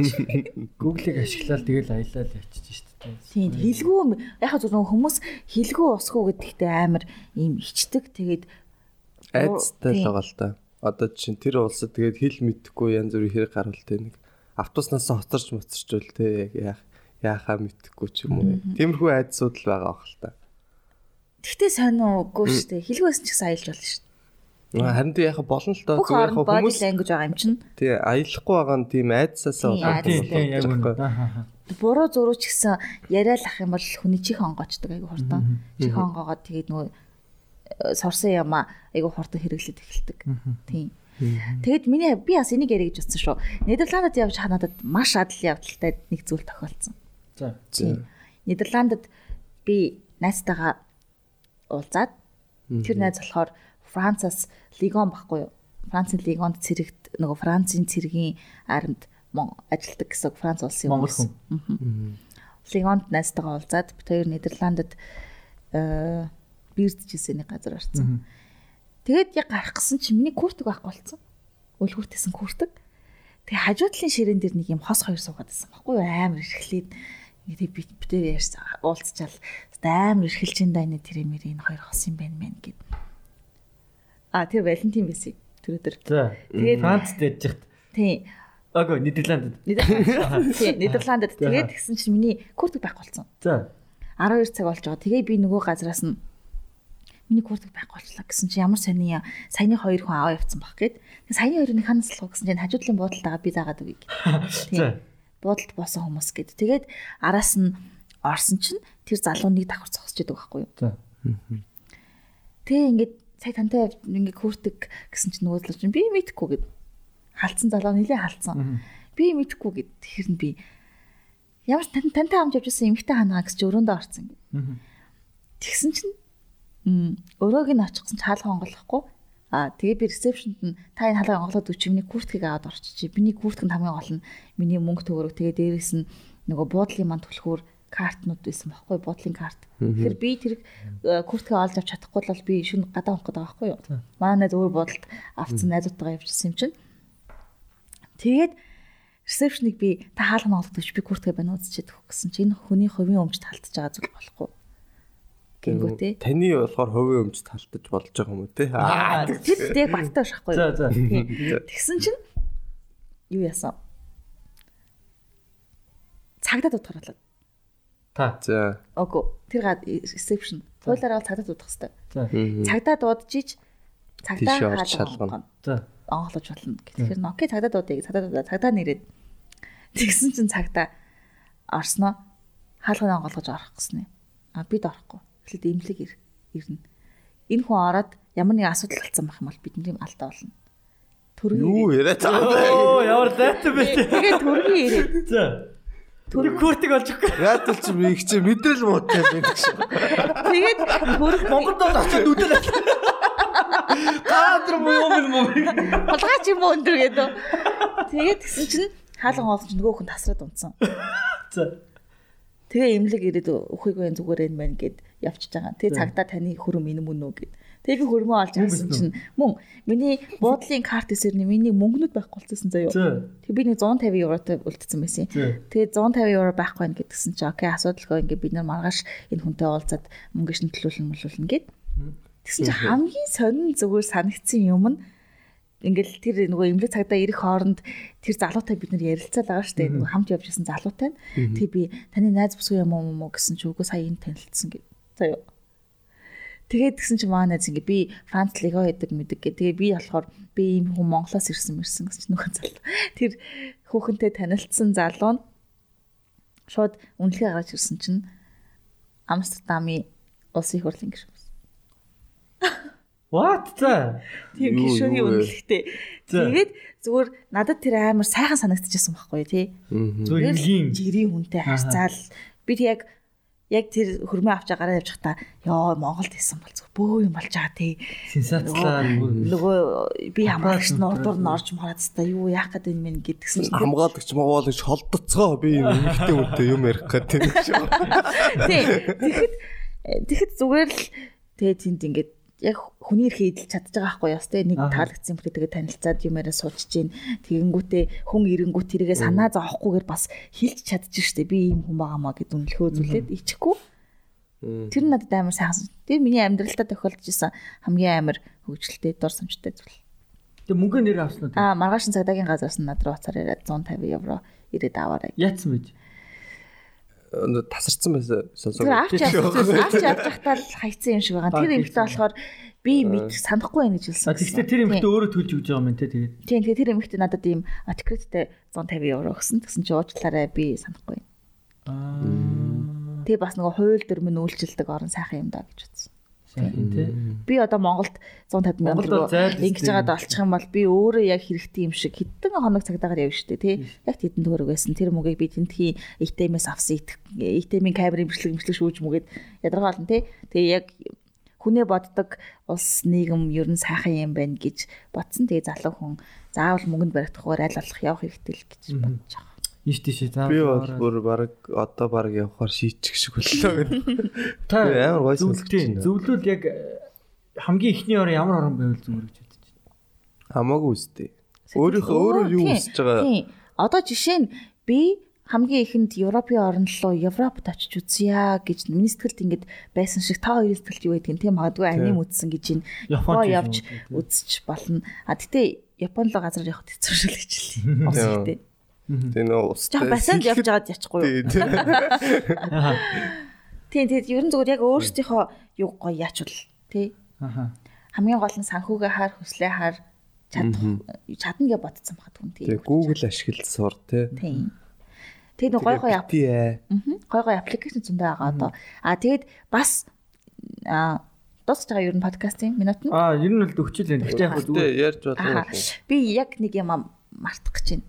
[LAUGHS] Google-ийг ашиглаад тэгэл аялал явчихж шүү дээ. Тийм хэлгүй яг зөв хүмүүс хэлгүй усгүй гэдэгтээ амар ийм ичдэг тэгээд айцтай л байгаа л та. Одоо чинь тэр улсад тэгээд хэл мэдэхгүй янз бүрийн хэрэг гаргалтай нэг автобуснаас хоцорч моцорчвол те яг яахаа мэдэхгүй ч юм уу. Тиймэрхүү айдсууд л байгаа бах л та. Тэгтээ сониугүй шүү дээ. Хэлгүйсэн ч гэсэн аялж болно шүү дээ. Харин тийм яхаа болно л доо зүгээр яхаа хүмүүс ангиж байгаа юм чинь. Тий, аялахгүй байгаа нь тийм айдсаасаа болоо. Тийм, яг үнэ. Буруу зурууч гэсэн яриа л ах юм бол хүний чих онгоочдөг айгу хурдан. Чих онгоогоо тэгээд нөгөө сорсон юм айгу хурдан хэрэглээд эхэлдэг. Тийм. Тэгэд миний би бас энийг яриа гэж утсан шүү. Нидерландад явж ханадад маш адал явдалтай нэг зүйл тохиолдсон. За. Нидерландад би найзтайгаа уулзаад тэр найз болохоор Францаас Лигон баггүй юу? Францын Лигонд цэрэгт нөгөө Францын цэргийн аримд ажилтдаг гэсэн Франц улсын Монгол хүн. Лигонд найзтайгаа уулзаад бид хоёр Нидерландад э бирдчихсэн нэг газар орсон. Тэгээд яг гарах гэсэн чинь миний куртэг байхгүй болсон. Үлгүүртэйсэн куртэг. Тэгээ хажуудлын ширээн дээр нэг юм хос хоёр суугаад байсан баггүй амар эрхлээд ингээд би битээр ярьсан уулзчаал амар эрхэлж ин дайны тэр мэр энэ хоёр хос юм байна мэн гэд. А тэр Валентин байсан тэр өдөр. Тэгээд Францд хат. Тийм. Агаа Нидерландд. [LAUGHS] Тийм Нидерландд тэгээд тэгсэн чинь миний куртэг байхгүй болсон. За. 12 цаг болж байгаа. Тэгээ би нөгөө газраас нь миний куртэг байхгүй болчлаа гэсэн чи ямар сони саяны хоёр хүн аваа явцсан баг гээд саяны хоёрын ханаас л гэсэн чинь хажуудлын буудалтайгаа би заагаад өгье. [LAUGHS] Тийм. Буудалд боосон хүмүүс гээд тэгээд араас нь орсон чинь тэр залуу нэг давхар зогсож идэг байхгүй юу. Тэгээ ингээд сая тантай ингээд куртэг гэсэн чинь нөгөө залуу чинь би мэдхгүй гээд халдсан залуу нилээ халдсан. Би мэдхгүй гээд тэгэхэр нь би ямар тантай хамт явж байсан эмэгтэй ханаа гэж өрөөндөө орсон. Тэгсэн чинь өрөөг нь очихсан ч хаалга Аа тэгээ би ресепшнд нь та энэ хаалга онголоод өчиг миний курткийг аваад орчиж. Миний куртк нь хамгийн гол нь миний мөнгө төгрөг тэгээ дээрээс нь нөгөө буудлын манд түлхүүр картнууд байсан байхгүй буудлын карт. Тэгэхээр би тэр курткийг олж авч чадахгүй бол би шүн гадаа унах гэдэг байхгүй юу. Манай найз өөр буудалд авцсан найзуудтайгаа явжсэн юм чинь. Тэгээд ресепшнийг би та хаалга онголоод би курткийг байна үзчихэд гэсэн чинь энэ хүний хувийн өмчт халтж байгаа зүйл болохгүй гингүү те. Таны болохоор хувийн өмч талтаж болж байгаа юм уу те. Аа тэг баттай шахгүй. За за. Тэгсэн чинь юу яасан? Цагдаа дуудахарлаа. Та. За. Окей. Тэр reception. Туйлаараа бол цагдаа дуудах хэрэгтэй. За. Цагдаа дуудажиж цагдаа шалгана. За. Онголож болно. Тэгэхээр Nokia цагдаа дуудыг цагдаа дуудаа цагдаа нэрэд тэгсэн чинь цагдаа орсноо хаалганы онгоолгож орох гэсэн юм. А бид орохгүй. Эхлээд имлэг ир ирнэ. Энэ хүн ороод ямар нэг асуудал болсон байх юм бол бидний алдаа болно. Төргий. Юу яриа цаа. Оо ямар лайтай бэ? Тэгээд төргий ирээд За. Тэр куртиг олж өгөх. Яатал чи би их чи мэдрэл муутай байдаг шүү. тэгээд төрг Монголд бол очиод үдэл. Гаадар муу юм муу. хулгайч юм уу өндөр гэдэг. Тэгээд тэгсэн чинь хаалган оолж нөгөө хүн тасраад унтсан. За. Тэгээ имлэг ирээд өхөйгүй зүгээр энэ байна гэд явчихж байгаа. Тэгээ цагтаа таны хөрөм энэ мөн үү гэд. Тэгээ би хөрмөө олж авсан чинь мөн миний буудлын карт эсэр нь миний мөнгнүүд байхгүй болчихсон заяа. За. Тэг би нэг 150 евротой үлдсэн байсан. За. Тэгээ 150 евро байхгүй байна гэдгсэн чинь окей асуудалгүй ингээ бид нар маргааш энэ хүнтэй уулзаад мөнгө шнэтлүүлэн мөлүүлнэ гэд. Тэгсэн чинь хамгийн сонин зүгээр санагдсан юм нь ингээл тэр нөгөө имлэг цагдаа ирэх хооронд тэр залуутай бид нар ярилцаад байгаа шүү дээ. Нөгөө хамт явж исэн залуутай. Тэгээ би таны найз бүсгүй юм уу уу гэсэн чи үгүй сая энэ танилцсан гэв. Заяа. Тэгээд тэгсэн чи маа найз ингээ би Франц лего гэдэг мэдэг гэ. Тэгээ би болохоор би ийм хүн Монголоос ирсэн мэрсэн гэсэн чи нөгөө залуу. Тэр хүүхэнтэй танилцсан залуу нь шууд үнэлгээ гаргаж ирсэн чинь Амстердамын улсын хурлын гишүүн. What за? Тийм үнэлгээтэй. За. Тэгээд зүгээр надад тэр амар сайхан санагдчихсан байхгүй тий. Зөв ингийн. жирийн хүнтэй харьцаал бид яг яг тэр хөрмөө авч агараа явж хата ёо Монголд исэн бол зөв бөө юм болж байгаа тий. Сенсацлаа. Нөгөө би хамгаалагч нурдуур нь орж мараад та юу яах гээд юм бэ гэдгсэн чинь Хамгаалагч могоолагч холдоцгоо би юм ихтэй үнтэй юм ярих шиг. тий. Тэгэхэд тэгэхэд зүгээр л тэгээ тэнд ингээд яг хүний эрхээ эдэлж чадж байгаа байхгүй яс те нэг Аа. таалагдсан юм тэгээ танилцаад юм яриа сууж чинь тэгэнгүүтээ хүн ирэнгүүт тэргээ санаа зовохгүйгээр бас хэлж чадчих штэ. Би ийм хүн байгаамаа гэд үнэлхөө зүйлээд ичихгүй. Тэр нь надад амар сайхан тэр миний амьдралдаа тохиолдож исэн хамгийн амар хөвгчлөлтэй дор самжтай зүйл. Тэг мөнгө нэр авсан уу? аа маргаашин цагдаагийн газраас нь над руу уцаар ирээд 150 евро ирээд аваарай. Яатсан байж. Тасарсан байсан сонсоо. Тэр авч авч авчихтаа л хайцсан юм шиг байгаа. Тэр эмэгтэй болохоор би мэд санахгүй байна гэж хэлсэн. Тэгвэл тэр эмэгтэй өөрөө төлж өгч байгаа юм те тэгээд. Тийм тэгээ тэр эмэгтэй надад ийм аткредиттэй 150 евро өгсөн. Тэгсэн чи уучлаарай би санахгүй. Аа. Тэгээ бас нөгөө хууль дүрмэн үйлчилдэг орон сайхан юм да гэж утсан. Сайн те. Би одоо Монголд 150 мянган ингэж жагаад олчих юм бол би өөрөө яг хэрэгтэй юм шиг хэдэн хоног цагдаагаар явж штэ тий. Яг тэдэн төгрөг байсан. Тэр мөгийг би тентхийн ATM-ээс авсан ATM-ийн камерын бичлэг бичлэг шүүж мүгээд ядаргаа олон тий. Тэгээ яг хүнээ боддог улс нийгэм ер нь сайхан юм байна гэж бодсон. Тэгээ залуу хүн заавал мөнгөнд баригдахгүйгээр аль болох явах хэрэгтэй л гэж бодож байгаа. Иш тийш заа. Би бол бүр баг одоо баг явахаар шийчих шиг боллоо гэдэг. [LAUGHS] та амар гой зөвлөлт сонсож байна. зөвлөл яг э, хамгийн ихний орон ямар орон байвал зүгээр гэж бодож байна. Хамаагүй үстэй. Өөрийнхөө өөрөө юу хүсэж байгаа Тийм. Одоо жишээ нь би хамгийн ихэнд Европын орн руу Европт очиж үзье гэж миний сэтгэлд ингэж байсан шиг та хоёрын сэтгэлд юу гэдэг юм тийм магадгүй аним үзсэн гэж ин Японд явж үзэж болно. А гэтээ Япон руу газар явахд хэцүү шүү л гэж хэлээ. [LAUGHS] Ус ихтэй. Тэр нөө устай. Жаа басанд явж байгаад ячихгүй юу? Тий, тий. Тийм тийм ер нь зүгээр яг өөрсдийнхөө юу гоё яачвал тий. Аха. Хамгийн гол нь санхүүгээ хаар хүслээ хаар чадах чадна гэж бодсон багт хүн Тэгээ тийм. Google ашиглаж сур тий. Тийм. Тэгээ нэг гой гой ап Тий. Мгм. Гой гой аппликейшн зөндөө байгаа одоо. А тэгээд бас а дуусч байгаа ер нь подкастын минут нь. Аа, ер нь бол өгчл байна. Гэхдээ яг Тий, зүгээр. ярьж болно. Би яг нэг юм мартах гэж байна.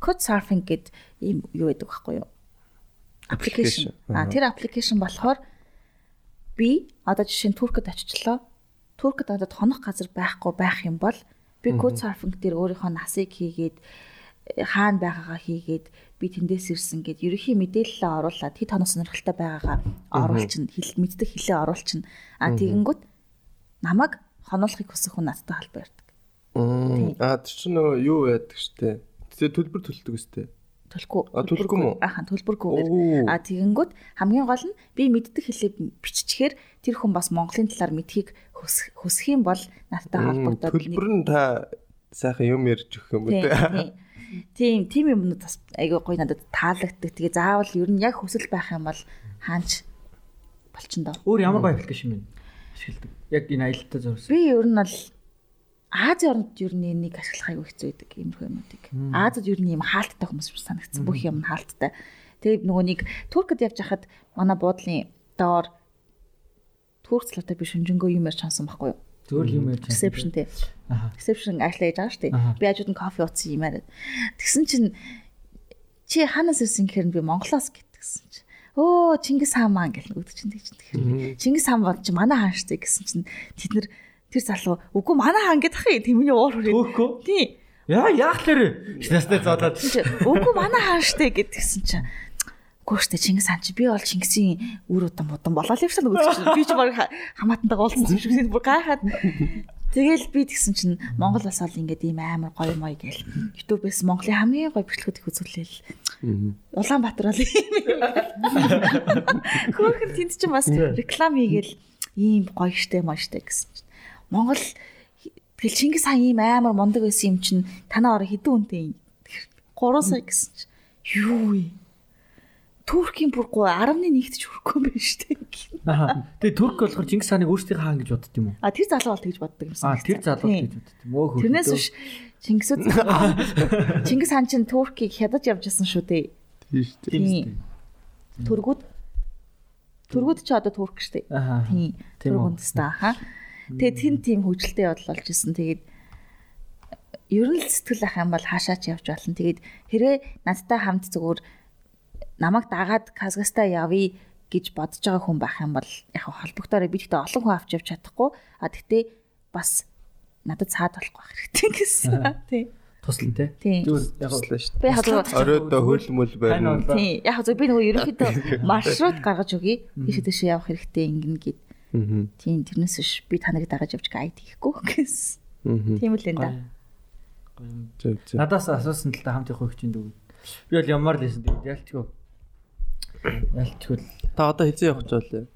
Code surfing гэд ийм юу байдаг байхгүй юу? Application. А тэр application болохоор би одоо жишээ нь Туркад очичлоо. Туркад надад хонох газар байхгүй байх юм бол би code surfing дээр өөрийнхөө насыг хийгээд э, хаана байгаагаа хийгээд би тэндээс ирсэн гэд ерөхийн мэдээлэлээ оруулаад хэд хоног сонирхолтой байгаагаа оруулчин хэл мэддэг хэлээ оруулчин а тэгэнгүүт намайг хонуулахыг хүсэх хүн надтай холбоо ярьдаг. Аа тэр чинь нөгөө юу яадаг штэ. Тэгээ төлбөр төлдөг үстэй. Төлөхгүй. Төлөхгүй мүү? Аахан төлбөргүйгээр. Оо. А тэгэнгүүт хамгийн гол нь би мэддэг хэлээ биччихээр тэр хүн бас Монголын талаар мэдхийг хүсэх хүсэх юм бол надтай холбогдоод Төлбөр нь та сайхан юм ярьж өгөх юм үү? тийм. Тийм, юмнууд бас айгүй гоё надад таалагддаг. Тэгээ заавал ер нь яг хүсэл байх юм бол хаанч болчин доо. Өөр ямар гоё аппликейшн бэ? Ашигладаг. Яг энэ аялалтаа зориулсан. Би ер нь бол Азийн орнд ер нь энийг ашиглах аягүй хэцүү байдаг иймэрхүү юмнуудыг. Азад ер нь ийм хаалттай хүмүүс биш санагдсан. Бүх юм нь хаалттай. Тэгээд нөгөө нэг Туркд явж хахад манай буудлын доор Турк цалуутай би шүнжэнгөө юм ярьж чансан байхгүй юу? Зөвөр юм ярьж байна. Reception тий. Аха. Reception ажиллаж байгаа шүү дээ. Би хажууд нь кофе ууцсан юм аа. Тэгсэн чинь чи ханаас ирсэн гэхээр би Монголоос гэтгсэн чинь өө Чингис хаан маань гэл нөгөөд чинь тэгж тэгэхээр Чингис хаан бол чи манай хаан штэ гэсэн чинь тэд нэр тэр залуу үгүй манай хаан гэдэг юм тэмний уур хүрээ. Төөхөө. Тий. Яа яах лэр. Шинэстэй зодоод. Чи үгүй манай хаан штэ гэдгсэн чинь Үгүй штэ Чингис хаан чи би бол Чингисийн үр удан мудан болоо л явсан чинь би ч баг хамаатантайгаа уулзсан юм шиг бүр гайхаад Тэгэл би тэгсэн чинь Монгол бас бол ингээд ийм амар гоё мой гээл YouTube-с Монголын хамгийн гоё бичлэгүүд их үзүүлээл. Улаанбаатар бол ийм. Хөөхөн тэнд чинь бас реклам хийгээл ийм гоё штэ мой штэ гэсэн чинь. Монгол тэгэл Чингис хаан ийм амар мундаг байсан юм чинь танаа ороо хэдэн үнэтэй юм. 3 сая гэсэн чинь. Юу вэ? Туркийн бүр 11-т ч хүрэхгүй юм байна штэ. Аха. Тэгээ Турк болохоор Чингис хааныг өөрсдийн хаан гэж бодд юм уу? А тэр залуу бол тэгж боддог юмсан. Аа тэр залуу гэж бодд юм. Өө хөө. Тэрнээс биш Чингисүүд [LAUGHS] Чингис хаан чинь Туркийг хядаж явж байсан шүү дээ. Тийм шүү дээ. Тургууд Тургууд ч одоо турк штэ. Аха. Тийм. Турк үндэстэй аха. Тэгээд тэн тийм хөвжөлтэй явдал болж исэн. Тэгээд ер нь л сэтгэл ах юм бол хаашаач явж болно. Тэгээд хэрвээ надтай хамт зүгээр намайг дагаад Казахстан явъя гэж бодож байгаа хүн байх юм бол яг хаа холбогдоорой би гэхдээ олон хүн авч явж чадахгүй. А тэгтээ бас надад цаад болохгүй байх хэрэгтэй гэсэн. Тийм. Туслан те. Тийм. Зүгээр яг Туслаа шүү Би яг зүгээр Оройдоо хөл мөл байна. Тийм. Яг зөв би нөгөө ерөнхийдөө [LAUGHS] маршрут гаргаж өгье. Тийш тийш явах хэрэгтэй ингэн гэд. Тийм тэрнээс биш би таныг дагаж явж гайд хийхгүй гэсэн. Тийм л энэ да. Надаас асуусан л да хамт явах хөгчинд үг. Би бол ямар л лсэн тэгээд ялчгүй. Ялчгүй. Та одоо хэзээ явах гэж байна?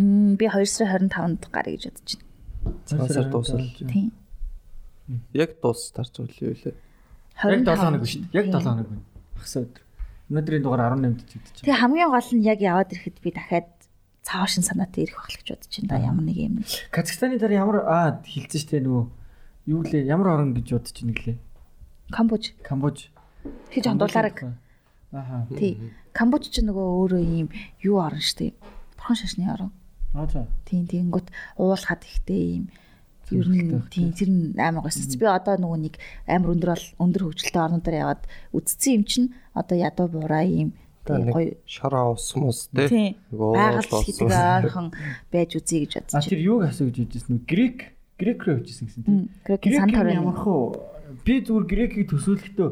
Мм би 2 сарын 25-нд гарыг гэж бодож байна. Цаасаар дуусал. Тийм. Яг дуус тарч байгаа юм лээ. Яг 7 хоног биш. Яг 7 хоног байна. Хагас өдөр. Өнөөдрийн дугаар 18-нд ч чинь. Тэгээ хамгийн гол нь яг яваад ирэхэд би дахиад цаашин санаатай ирэх байх л гэж бодож байна да ямар нэг юм. Казахстаны дараа ямар аа хилцэн штэ нөгөө юу лээ ямар орн гэж бодож байна гэлээ. Камбож Камбож. хийж ондуулаараг. Аха. Тий. Камбож ч нөгөө өөрөө юм юу орн штэ. Бурхан шашны орн. Аа за. Тийм тэгэнгүүт уулахад ихтэй юм ер нь тийм тэр нь амар гойсон. Би одоо нөгөө нэг амар өндөр бол өндөр хөгжилтэй орнуудаар яваад үдцсэн юм чинь одоо ядуу юм Нэг гоё шараа ус мус те. Нөгөө байгаль гэдэг ойрхон байж үзье гэж А бодож тэр юуг асуу гэж хэлжсэн нү Грек Грек рүү явчихсан гэсэн тийм. Грек Санторини ямар хөө би зүгээр Грекийг төсөөлөхдөө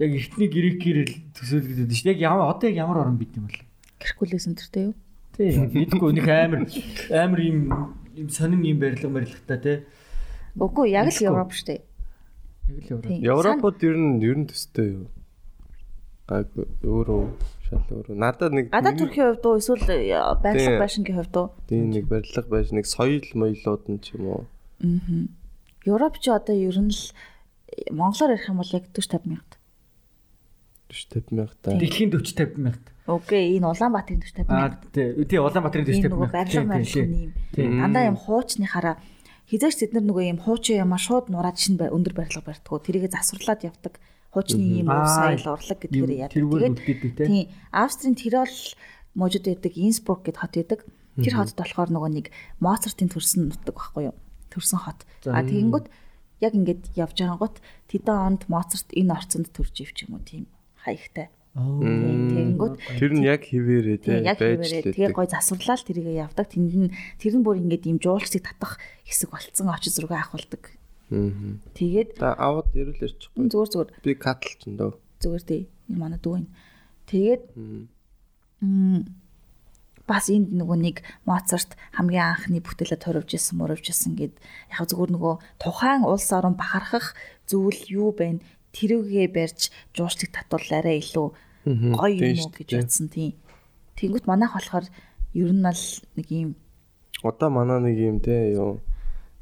яг ихний Грекээр л төсөөлөгдөд шүү. Яг ямар одоо яг ямар орн бит юм бол. Геркулес өнтертэй юу? Тийм. Мэдгүй нэг амар амар юм юм сонин юм барилга барилгатай те. Үгүй яг л. Европ штэ. Яг л Европ. Европод ер нь ер нь төстэй юу? Гайг өөрөө шал өөрөө. Надад нэг Гадаад төрхийн хувьд уу эсвэл э, Тийм. байрлал байшингийн хувьд уу? тийм нэг барилга байж нэг соёл моёлууд нь ч юм уу. Аа. Европ ч одоо ер нь л э, монголоор ярих юм бол яг 40 50 мянга. 40 мянга та. Дэлхийн 40 50 мянга. Окей, энэ Улаанбаатарын 40 50 Аа мянга. тий. Тий Улаанбаатарын 40 Энэ 50 нөгөө мянга. барилга барилгын юм. Дандаа юм хуучныхаараа хизээч тэд нар нөгөө юм хуучин юмаа шууд нураад шин бай- өндөр барилга барьдгүү. Тэрийгэ засварлаад явдаг. Хуучны юм уу соёл урлаг гэдгээр яадаг. те. Тийм. Австрийн Тирол мужид байдаг Инсбрук гэд хот байдаг. Тэр хотод болохоор нөгөө нэг Моцартын төрсөн нутаг байхгүй юу? Төрсөн хот. А тэгэнгүүт яг ингээд явж байгаагут тэдэн онд Моцарт энэ орцонд төрж ив ч юм уу тийм хаягтай. Оо. Тэгэнгүүт Тэр нь яг хിവэрээ яг байж хэвээрээ тэгээ гой засварлаад тэрийгэ явдаг. Тэнд нь тэр нь бүр ингээд юм жуулчдыг татах хэсэг болцсон очиж зураг авахулдаг. Аа. Тэгээд аваад ирүүл ирчихгүй. зүгээр зүгээр Би катл ч энэ дөө. зүгээр тий. Энэ манай дүү энэ. Тэгээд бас энд нөгөө нэг Моцарт хамгийн анхны бүтээлээ торивж исэн, муривж исэн гэд яг зүгээр нөгөө тухайн улс орон бахархах зүйл юу байна? Тэрүүгээ барьж жуулчдыг татвал арай илүү гоё Тийм юм уу гэж бодсон тий. Тэнгүүт манайх болохоор ер нь л нэг юм Одоо манай нэг юм те юу.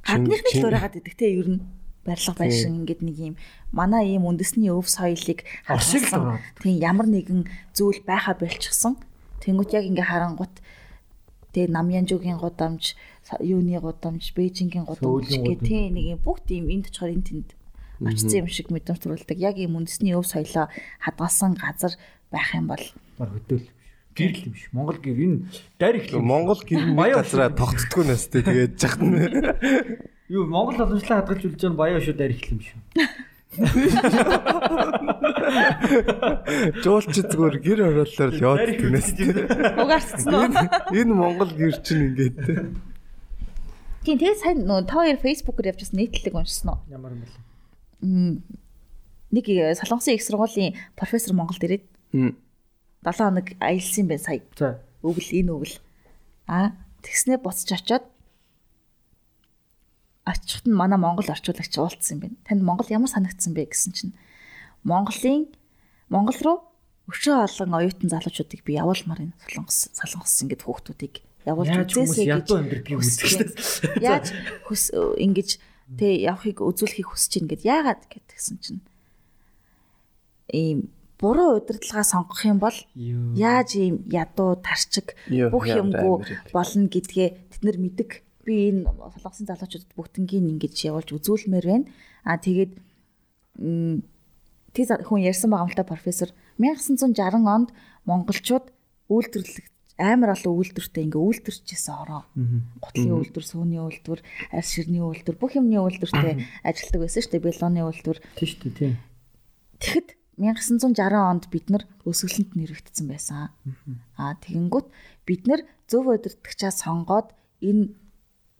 Гадных Чин- л ураагаад идэх те ер нь барилга байшин ингээд нэг юм манай ийм үндэсний өв соёлыг хадгалсан. Тийм ямар нэгэн зүйл байха болчихсон. Тэнгүүт яг ингээ харангут тэгээ Намянжугийн гудамж, юуны гудамж, Бээжингийн гудамж гэх тийм нэг юм бүгд ийм энд очихоор энэ тэнд очсон юм шиг мэдрэмж төрүүлдэг. Яг ийм үндэсний өв соёлоо хадгалсан газар байх юм бол хөдөөл. Гэрэл юм биш. Монгол гэр энэ дайр их юм. Монгол гэр Баяа газараа шүү. тогтдггүй нэстэй тэгээд жахна. Юу Монгол боломжлоо хадгалж үлж байгаа баяа шүү дайр их юм шүү. Жуулч зүгээр гэр ороолоор л яваад гэнэстэй. угаарцсан уу? Энэ Монгол гэр чинь ингээд те. Тийм тэгээ сайн нөө та хоёр фэйсбүүкээр явж бас нийтлэг уншсан уу? Ямар юм бэ? Нэг э, солонгосын их сургуулийн профессор Монголд ирээд Мм. 7 хоног аялсан байх сая. За. Өвөл энэ өвөл. Аа тэгснээ буцаж очиод очихт нь манай Монгол орчуулагч уулзсан юм байна. Танд Монгол ямар санагдсан бэ гэсэн чинь Монголын Монгол руу өшөө олон оюутан залуучуудыг би явуулмаар энэ солонгос солонгос ингээд хүүхдүүдийг явуулж үзээсэй ядуу амьдрдгийг үзчихсэн. Яаж хүс ингэж тэг явахыг үзүүлэхийг хүсэж ийн гэд яагаад гэдгсэн чинь ийм буруу удирдлагаа сонгох юм бол яаж ийм ядуу тарчиг бүх юмгүй болно гэдгээ тэд нар мэддэг. Би энэ солонгосын залуучуудад бүгднгийн ингэж явуулж үзүүлмээр байна. Аа тэгээд за- хүн ярьсан байгаа та профессор 1960 онд монголчууд үйлдвэрлэх амар олон үйлдвэртэй ингээ үйлдвэрчээсэн ороо. Гутлын үйлдвэр, сүүний үйлдвэр, арьс ширний үйлдвэр, бүх юмны үйлдвэртэй ажилладаг байсан шүү дээ. Белоны үйлдвэр. Тийм шүү дээ. Тийм. Тэгэхэд 1960 онд бид нар өсөглөнт нэрвэгдсэн байсан. Аа тэгэнгүүт бид нар зөв удирдахчаа сонгоод энэ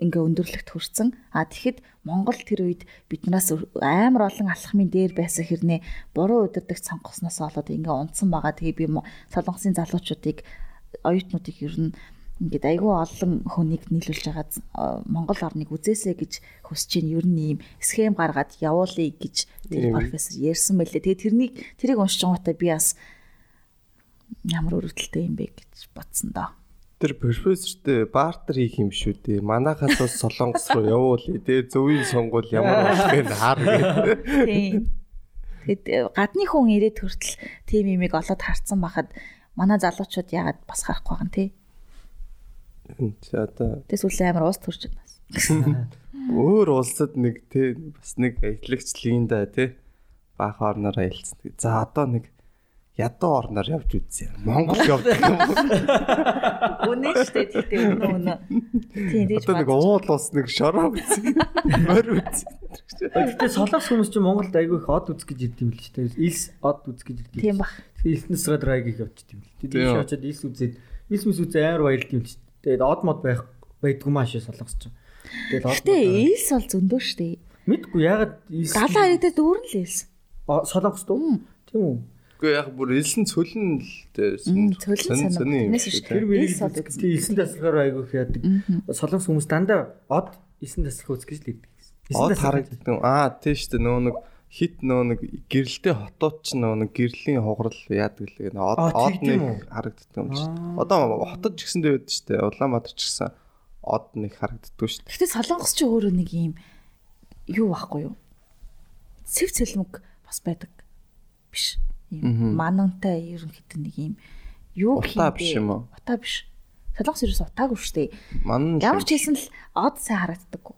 ингээ өндөрлөгт хүрсэн. Аа тэгэхэд Монгол тэр үед биднээс амар олон алхмын дээр байсан хэрнээ буруу удирдахч сонгосноос болоод ингээ унтсан байгаа. Тэгээ би солонгосын залуучуудыг оюутнуудыг ер нь ингээд айгүй олон хүнийг нийлүүлж байгаа Монгол орныг үзээсэй гэж хүсэж чинь ер нь ийм схем гаргаад явуулъя гэж тэр профессор ярьсан байлээ. Тэгээ тэрнийг тэрийг уншиж байгаатай би бас ямар өрөвдөлтэй юм бэ гэж бодсон доо. Тэр профессортэй бартер хийх юм шүү дээ. Манахаас бас солонгос руу явуулъя. Тэгээ зөвийн сонгуул ямар [LAUGHS] болох вэ хаар гэдэг. Тийм. Тэгэд э, гадны хүн ирээд хүртэл тийм юмыг олоод харцсан байхад манай залуучууд яагаад бас харахгүй байгаа юм те. Чи одоо Тэс үлээ амар уус байна. бас. [LAUGHS] өөр улсад нэг те бас нэг аяллагчлын да те баах орноор аялцсан. За одоо нэг ядуу орноор явж үзье. Монгол явдаг юм. Үнэ шүү дээ тэгтээ үнэ үнэ. [LAUGHS] Тийм тэгж Одоо нэг уул ус нэг шороо үзье. Мөр үзье. Гэтэ солонгос хүмүүс чинь Монголд айгүй их од үз гэж ирд юм л ч тийм. Илс од үз гэж ирд. Тийм бах. Илснес гадрайг их явчих юм л. Тийм. Тэгээд очиод илс үзээд илс мэс үзээ амар баярлт юм л ч. Тэгээд од мод байх байдгүй маш солонгос чинь. Тэгээд од Гэтэ ийс бол зөндөө шүү дээ. мэдгүй ягаад илс Галаа ирээдээ дүүрэн л ийс. Солонгос дөө. Тийм үү? Гэхдээ яг бүр илсэн цөлн л Мм, цөлн санаа. Тэр Ийс үзсэн. тийм илсэн тасалгаар айгүй их яадаг. Солонгос хүмүүс дандаа од илсэн тасалгаа үз гэж л ирдэг. Од харагддаг. Аа тийм шүү дээ. Нөө нэг хит нөө нэг гэрэлтэй хотууд ч нөө нэг гэрлийн хугарал яадаг л нэг харагддаг юм шүү дээ. Одоо хотод ч гэсэндээ байдаг шүү дээ. Улаанбаатар ч гэсэн од нэг харагддаг шүү дээ. Гэтэ солонгос ч өөрөө нэг юм юу байхгүй юу? Цэв цэлмэг бас байдаг. Биш. Ийм манантай ерөнхийдөө нэг юм юу Утаа биш юм уу? Утаа биш. Солонгос ерөөс утаагүй шүү дээ. Ямар ч хэлсэн л од сайн харагддаггүй.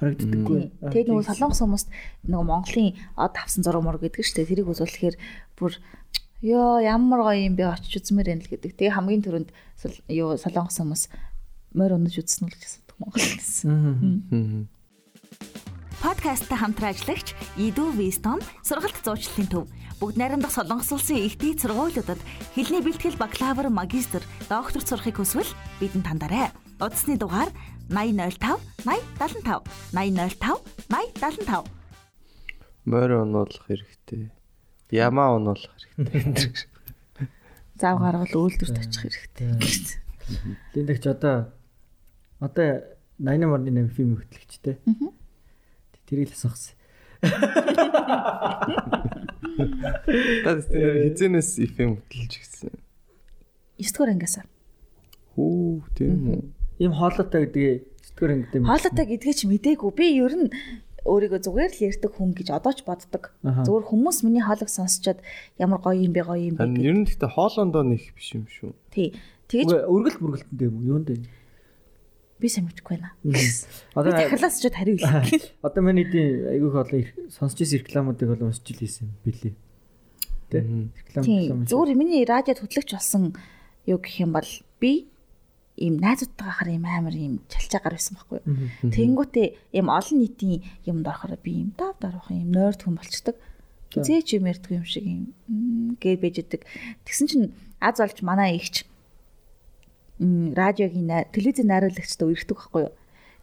Харагддаггүй. Тэгээд нөгөө солонгос хүмүүст нөгөө Монголын од авсан зураг мөр гэдэг шүү дээ. Тэрийг үзүүлэхээр бүр ёо ямар гоё юм бэ очиж үзмээр юм л гэдэг. Тэгээ хамгийн түрүүнд юу солонгос хүмүүс морь унаж үзсэн үү гэж асуудаг Монгол гэсэн. Подкасттай хамтран ажиллагч Иду Вистон сургалт зуучлалын төв бүгд найрамдах солонгос улсын их дээд сургуулиудад хэлний бэлтгэл бакалавр, магистр, доктор сурахыг хүсвэл бидэнд хандаарай. Утасны дугаар 8005 8075 8005 8075 морь онуулах хэрэгтэй. Ямаа онуулах хэрэгтэй. [LAUGHS] Зав гаргал үйлдвэрт очих хэрэгтэй. Линдагч одоо одоо 88 марны 8 фильм хөтлөгчтэй. Тэрийг л асуусан. [LAUGHS] Та хизэнээс FM хөтлөж гисэн. 9 дугаар ангиасаа. Хүү тийм үү. Ийм хоолойтой гэдгийг сэтгэр ингэдэм. Хоолойтой гэдгээ чи мдээгүй. Би ер нь өөрийгөө зүгээр л ярьдаг хүн гэж одоо ч боддог. Зүгээр хүмүүс миний хоолойг сонсчоод ямар гоё юм бэ гоё юм бэ гэж. ер нь гэхдээ хоолондоо нэг биш юм шүү. Тий. Тэгэж Үргэлт бүргэлтэндээ юм уу? Юунд вэ? Би сайн мэдэхгүй байна. Одоо Би дахирлаас ч хариу хэлээ. одоо миний эдийн айгүйх олон сонсч ирсэн рекламуудыг бол уншиж л хийсэн билээ. Тэ? Реклам. Зүгээр миний радиод хөтлөгч болсон юу гэх юм бол би ийм найзуудтайгаа хахаар ийм амар ийм чалчаагаар байсан байхгүй юу. Тэнгүүтээ ийм олон нийтийн юмд орохоор би ийм дав даруух ийм нойрд хүн болчдөг. Хизээч юм ярьдгүй юм шиг ийм м, гээ бэждэг. Тэгсэн чинь аз олж манай ихч радиогийн телевизийн найруулагчтай үргэлдэг байхгүй юу.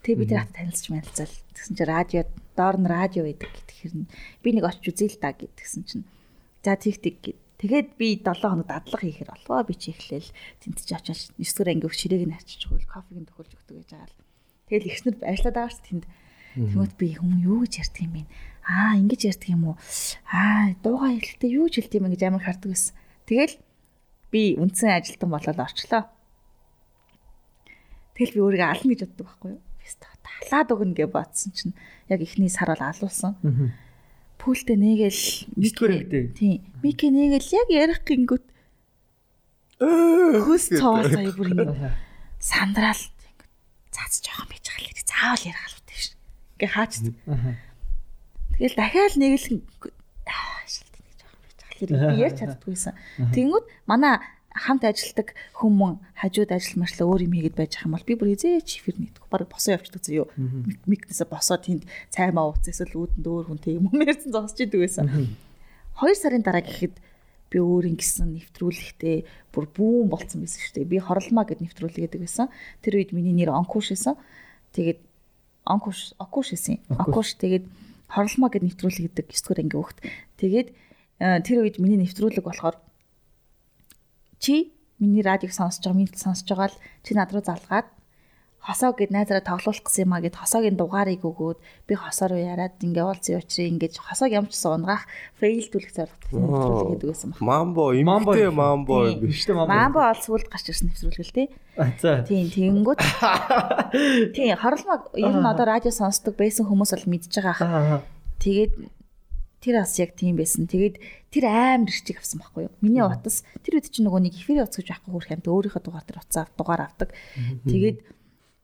Тэгээ би тэр хат танилцж манилцал. Тэгсэн чинь радио доор нь радио байдаг гэдэг хэрнэ. Би нэг очиж үзье л да гэдгсэн чинь за тэг тэг гэд. Тэгээд би 7 хоног дадлага хийхээр болвоо би чи эхлээл тэнтэж очиж 9 дугаар анги өх ширээг нь ачиж өгөөл кофег нь төхөлж өгдөг гэж байгаа л. Тэгэл ихснэр ажиллаад байгаа ш тэнд. Тэгмэд би хүмүүс юу гэж ярьдаг юм бэ? Аа ингэж ярьдаг юм уу? Аа дуугаа хэлэхдээ юу ч хэлдэг юм гэж амар хардаг байсан. Тэгэл би үндсэн ажилтан болоод орчлоо. Тэгэл би өөрийгөө ална гэж боддог байхгүй юу? Биста талаад өгнө гэж бодсон чинь яг ихний сар бол алуулсан. Пүүлдээ нэгээл Микро гэдэг. Тийм. Мики нэгээл яг ярих гингүүт хөс цоо сая бүр ингэ сандраал ингэ цаац жоохон бийж байгаа л заавал ярих албатай биш. Ингээ хаач. Тэгэл дахиад нэгээл шилт ингэ жоохон бийж байгаа л би ярьж чаддгүйсэн. Тэнгүүд манай хамт ажилдаг хүмүүс хажууд ажил мэршлээ өөр юм хийгээд байж байгаа юм бол би бүр хизээч эфир нэгдэх. Бараг босоо явчихдаг зөө. Микнээсээ босоо тэнд цаймаа ууц эсвэл үүдэн дөөр хүн тийм юм ярьсан зогсож идэг байсан. 2 сарын дараа гэхэд би өөр ингэсэн нэвтрүүлэгтээ бүр бүүн болцсон байсан шүү дээ. Би хорлмаа гэд нэвтрүүлэг гэдэг байсан. Тэр үед миний нэр Онкуш байсан. Тэгээд Онкуш Окуш байсан. Окуш тэгээд хорлмаа гэд нэвтрүүлэг гэдэг 9 дугаар анги өгт. Тэгээд э, тэр үед миний нэвтрүүлэг болохоор чи миний радиог сонсож байгаа, миний сонсож байгаа л чи над руу залгаад хосоо гэд найзаараа тоглуулах гэсэн юм а гэд хосоогийн дугаарыг өгөөд би хосоо руу яриад ингээ уулзсан учраас ингэж хосоог ямар ч сан унгаах фейлдүүлэх зорилготой гэдэг байсан баг. Мамбо, Мамбо. имтэй мамбо биш. Штэ маа. Маамбо ол сүлд гарч ирсэн нэвтрүүлэг л тий. За. Тийм тэгэнгүүт [LAUGHS] тийм хорлмог ер нь одоо радио сонсдог байсан хүмүүс бол мэдж байгаа ах. Тэгээд тэр бас яг тийм байсан. Тэгээд тэр амар ирчиг авсан байхгүй юу? Миний утас тэр үед чинь нөгөө нэг эфирийн утас гэж байхгүй хөрх юмт өөрийнхөө дугаар дээр утсаа дугаар авдаг. Тэгээд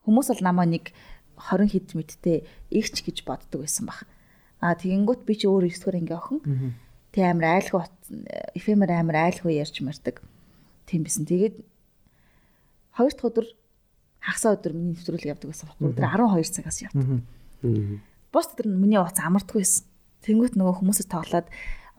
хүмүүс бол намаа нэг 20 хэд мэдтэй игч гэж боддог байсан баг. Аа тэгэнгүүт би чи өөр 9 дугаар ингээ охин. Тэ амар айлгүй эфемер амар айлгүй ярьж мардаг. Тийм бисэн. Тэгээд хоёр дахь өдөр хагасаа өдөр миний нэвтрүүлэг явдаг байсан байхгүй. Тэр 12 цагаас явдаг. Бус өдөр миний уц амардгүй байсан. Тэнгүүт нөгөө хүмүүсээс тоглоод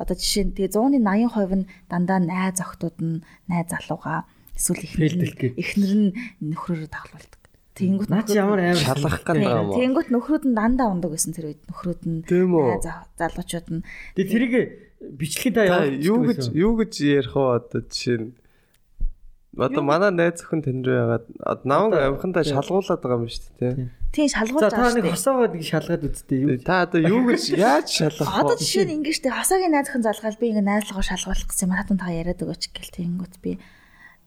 одоо жишээ нь тэгээ 100-ны 80% нь дандаа найз охтууд нь найз залууга эсвэл эхнэр нь эхнэр нь нөхрөөрөө тоглолдог. Тэнгүүт Наа чи ямар амар Шалгах гэдэг юм уу? Тэнгүүт нөхрүүд нь дандаа ундаг байсан тэр үед. Нөхрүүд нь найз залуучууд нь. Тэгээ тэрийг бичлэгийн та юу гэж юу гэж ярих вэ? Одоо жишээ нь Одоо манай найз охин тань руу ягаад одоо намайг Одоо- амхандаа шалгуулад байгаа юм шүү дээ тий. тийм За шалгуулж та байгаа нэг шүү дээ. хосоогоо нэг шалгаад үзтээ юу. Та одоо юу гэж [LAUGHS] яаж шалгах Одоо вэ? жишээ нь ингэ штэ хосоогийн найзхан залгаал би ингэ найзлогоо шалгуулах гэсэн юм хатан та яриад өгөөч гэл тэнгүүт би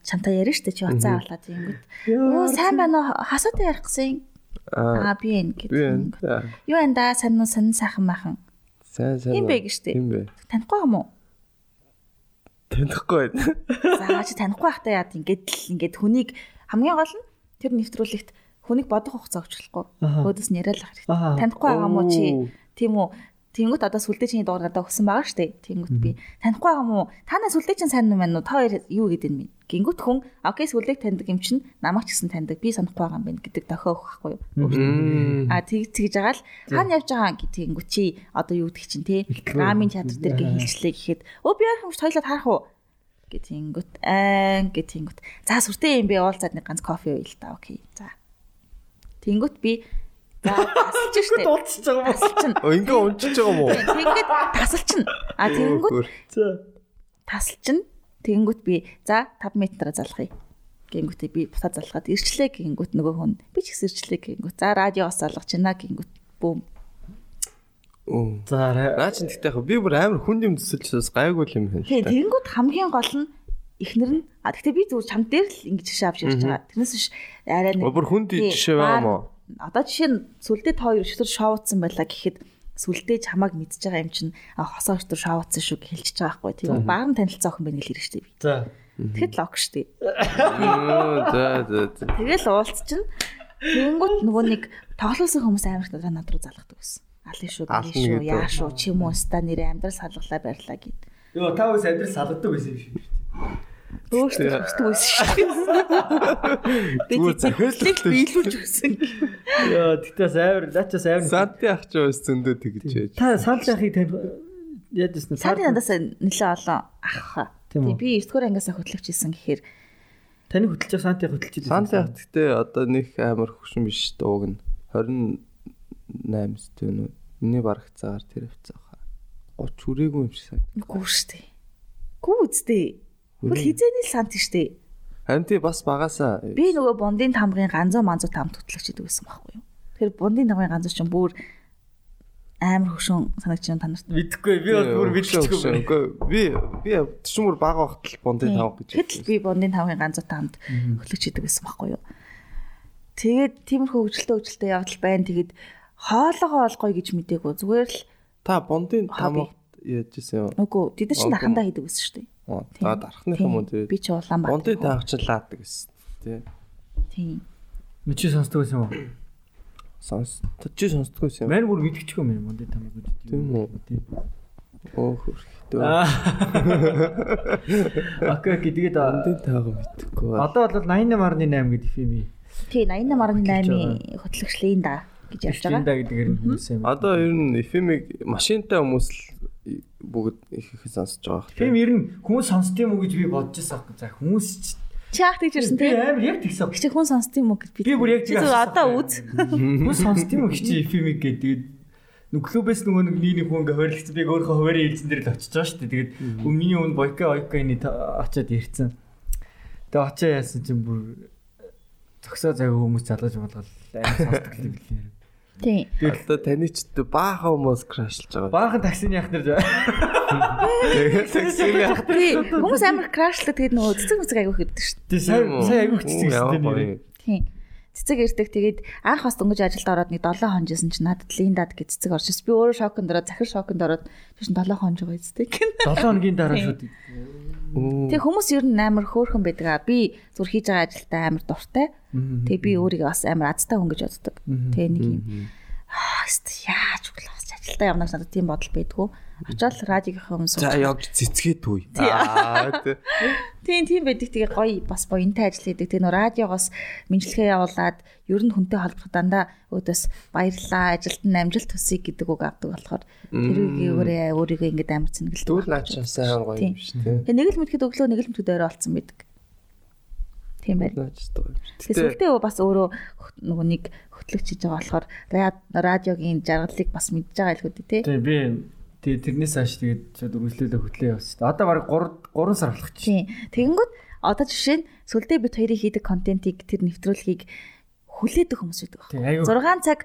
чамтай ярина штэ чи уцаа авлаа тэнгүүт. Оо сайн байна уу хасаатай ярих гэсэн. Аа би энэ гэдэг. За, Юу энэ да сайн уу сонин сайхан байхан. Сайн сайн. Хин бэ гэж штэ. Хин бэ? Танихгүй юм уу? Танихгүй байна. За чи танихгүй байхдаа яад ингээд л ингээд хүнийг хамгийн гол нь тэр нэвтрүүлэгт хүнийг бодох хугацаа өгчлөхгүй. Өөдөөс нь яриад л хэрэгтэй. Танихгүй байгаа уу чи? Тийм үү? Тэнгүүт одоо сүлдээ чиний дугаар гадаа өгсөн байгаа штэ. Тэнгүүт би танихгүй байгаа юм уу? Та нар сүлдээ чинь сайн юм байна уу? Та хоёр юу гэдэг юм бэ? Гингүүт хүн окей сүлдээг таньдаг юм чинь намайг ч гэсэн таньдаг. Би санахгүй байгаа юм байна гэдэг дохио өгөх байхгүй юу? Мм. А тэг тэгж байгаа л хаана явж байгаа гэдгийг чи одоо юу гэдэг чинь те рамын театр дээр гээ хилчлээ гэхэд өө би яах юм тойлоод харах уу гэтэнгүүт аа гэтэнгүүт за сүртэй юм би уулзаад нэг ганц кофе ууя л та окей за тэнгүүт би тасалж штэ Дуулчихж байгаа юм. тасалчин Оо ингээ унчиж байгаа юм уу? тэгээд тасалчин а. За. тасалчин тэнгүүт би за 5 метрээр залхая гингүүтээ би бусаа залгаад ирчлээ гингүүт нөгөө хүн би ч гэсэн ирчлээ гингүүт за радиогоос залгаж байна гингүүт бүүм Оо. За. Наа чин тэгтээ яг би бүр амар хүн юм төсөлж гайгүй юм байна. Тэгээ тэгэнгүүт хамгийн гол нь эхнэр нь а тэгтээ би зүгээр чам дээр л ингэж жишээ авч ярьж байгаа. Тэрнээс биш арай нэг хүнд тий, жишээ байгаа юм уу? Одоо жишээ нь сүлдээ та хоёр өчтөр шоуцсан байлаа гэхэд сүлдээ чамааг мэдж байгаа юм чинь хосоо өчтөр шоуцсан шүү гэж хэлчихэж байгаа байхгүй тийм баар нь танилцсан охин байна гэж хэлж штеп. За. Тэгэхэд лог штеп. Оо, За за за. Тэгэл уулз чинь Тэнгүүт нөгөө нэг тоглосон хүмүүс амар их над руу залгадаг гэсэн. Алин шүү, алин шүү, яа шүү, чи юм уу ста нэрээ амьдрал салгалаа барьлаа гэд. Йоо та үс амьдрал салгадаг байсан юм шиг. Өөртөө хүсдэг байсан шүү. Захиалж захиаллыг биелүүлж өгсөн. Йоо тэгтээс амар лачаас амар. Санти ах ч бас зөндөө тэгж байж. Та санал яхийг тань яаж гэсэн Сарын надаас нэлээ олон ах. Тийм үү? Тэг би 9 дугаар ангиасаа хөтлөгч исэн гэхээр таны хөтлөж санти хөтлөж исэн. Санти ах гэхдээ одоо нэг амар хөвшин биш дууг нь 28 сте нү. Миний барах цагаар тэр авцаа. 30 хүрээгүй юм шиг санагдав. үгүй штэ. Гүү үстэ. Хөл хизээний л сант штэ. Харин тий бас багасаа Би нөгөө бондын тамгын ганзуу манзуу тамд хөтлөгч идэг байсан байхгүй юу. Тэгэхээр бондын тамгын ганзуу чинь бүр амар хөшөн санагч юм танарт. Мэдхгүй би бол бүр мэдчихгүй. Үгүй би би төчмөр баг багт л бондын тав гэж. Тэгэхэд л би бондын тамгын ганзуу тамд хөтлөгч идэг байсан байхгүй юу. Тэгээд тиймэрхүү хөгжилтэй хөгжилтэй явдал байна. Тэгээд хоолоогоо олгоё гэж мдээгүй. Зүгээр л Та бондын Хобби. тамгад яаж исэн юм? үгүй тэд чинь Олгон. дахандаа хийдэг байсан шүү дээ. Уу Тийм. тэр? Би ч улаан баг. Бондын тавчлаадаг гэсэн. Тий. Тийм. Мичи сонсдог байсан юм уу? Сонс. Чи сонсдгойсэн юм. Мань бүр мэдчихгүй юм монд тамиг үү. Тийм үү? Оо хөрхтөө. Окей тэгээд Бондын тавг мэдхгүй. одоо бол 88.8 гэдэг фильм. Тий 88.8 хөтлөгчлийн да гэж явж байгаа. Шинда гэдгээр нь хүмүүс юм. Одоо ер нь эфемиг машинтай хүмүүс л бүгд их их сонсож байгаа хэрэг. Фильм ер нь хүмүүс сонсд юм уу гэж би бодож байсан. За хүмүүс ч Чи яах гэж ирсэн би тий? амар яг тэгсэн. Чи хүн сонсд юм уу гэж Би бүр яг Чи тийм одоо үз. Хүмүүс сонсд юм уу хичээ фильмийг гэдэг. Нүг клубээс нөгөө нэг нэг хүн ингээ хойрлогдсон. Би өөрөө хуваарийн хэлсэн дээр л очиж байгаа шүү дээ. Тэгээд миний өмнө бойка ойканы очиод ирсэн. Тэгээд очоо яасан чинь бүр зөксөө цаг хүмүүс залгаж болгол амар сонсдог юм билээ. Тий. Одоо таны ч баахан хүмүүс крашлж байгаа. Баахан таксины ах нар Тэгээд таксиний ах Тий. Хүмүүс амар крашлдаг тэгээд нөгөө цэцэг мүцэг аягүй хэрдэг шүү Тэ сая сая айгүйх цэцэг нэр. дээ. Тий. Цэцэг ирдэг тэгээд анх бас дөнгөж ажилд ороод нэг 7 хон жисэн чинь надад Линдад гэж цэцэг орж ирсэн. Би өөрөө шоконд ороод захир шоконд ороод чинь 7 хон жоо эцдэг. 7 хоногийн дараа шууд Тэг хүмүүс ер нь амар хөөрхөн байдаг аа. Би зүр хийж байгаа ажилдаа амар дуртай. Тэг би өөрийгөө бас амар азтай хүн гэж боддог. Тэг нэг юм. Яаж өглөөс ажилдаа явна гэж надад тийм бодол байдгүй. Очоод радиогийнхаа өмнө За сууж. явж цэцгээ түүй. Аа тий. Тийм тийм байдаг. Тэгээ гоё бас буянтай ажил хийдэг. Тэгээ нөө радиогоос мэдлэгээ явуулаад ер нь хүнтэй холбох дандаа өөдөөс баярлаа, ажилд нь амжилт төсөй гэдэг үг авдаг болохоор тэрүүгээрээ өөрийгөө ингэж амар цэнгэлдэг. Түл наачаа сайн гоё юм биш тий. Тэгээ нэг л мэдхэд өглөө нэг л мэдхэд орой олцсон байдаг. Тийм. Тэгээ сүлдээ бас өөрөө нөгөө нэг хөтлөгч хийж байгаа болохоор ра- радиогийн жаргалыг бас мэдж байгаа л хөдөө тий. Тэг би тэг тэрнээс хойш тэгээд шууд үргэлжлүүлээ хөтлөө дээ. Одоо баг 3 3 сар болох чи. Тийм. Тэгэнгүүт одоо жишээ нь сүлдээ бит хоёрын хийдэг контентийг тэр нэвтрүүлгийг хүлээдэг хүмүүс байдаг Тий, байна. айгүй. 6 цаг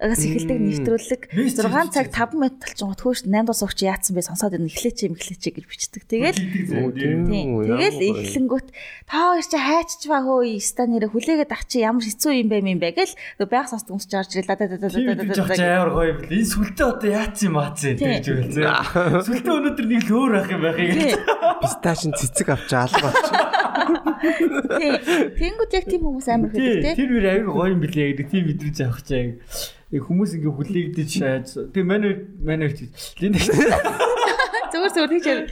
агаас эхэлдэг нэвтрүүлэг Вист 6 цаг 5 минут толч хөөш 8 дус өгч яатсан бэ сонсоод энэ эхлэеч юм эхлэеч гэж бичдэг. Тэгэл Тэгэл эхлэнгүүт та хоёр чи хайчч ба хөө ста нэрэ хүлээгээд ах чи ямар хэцүү юм бэ юм бэ гэл баг сонсдог хүмүүс ч орж ирэл да да да да да амар гоё юм бэл. Энэ сүлдээ одоо яац юм аац юм гэж хэлсэн. Сүлдээ өнөөдөр нэг л өөр ах юм байх юм. Писташин цэцэг авч алга авч. Тийм. Тэнгүүд яг тийм хүмүүс амар Тий, хөдөлтэй. тэр бүр аягүй гоё юм билээ гэдэг тийм мэдрэж авах чаа. Яг хүмүүс ингээ хүлээгдэж шааж. Тэг манай манай тийм Зүгээр зүгээр тийч яа.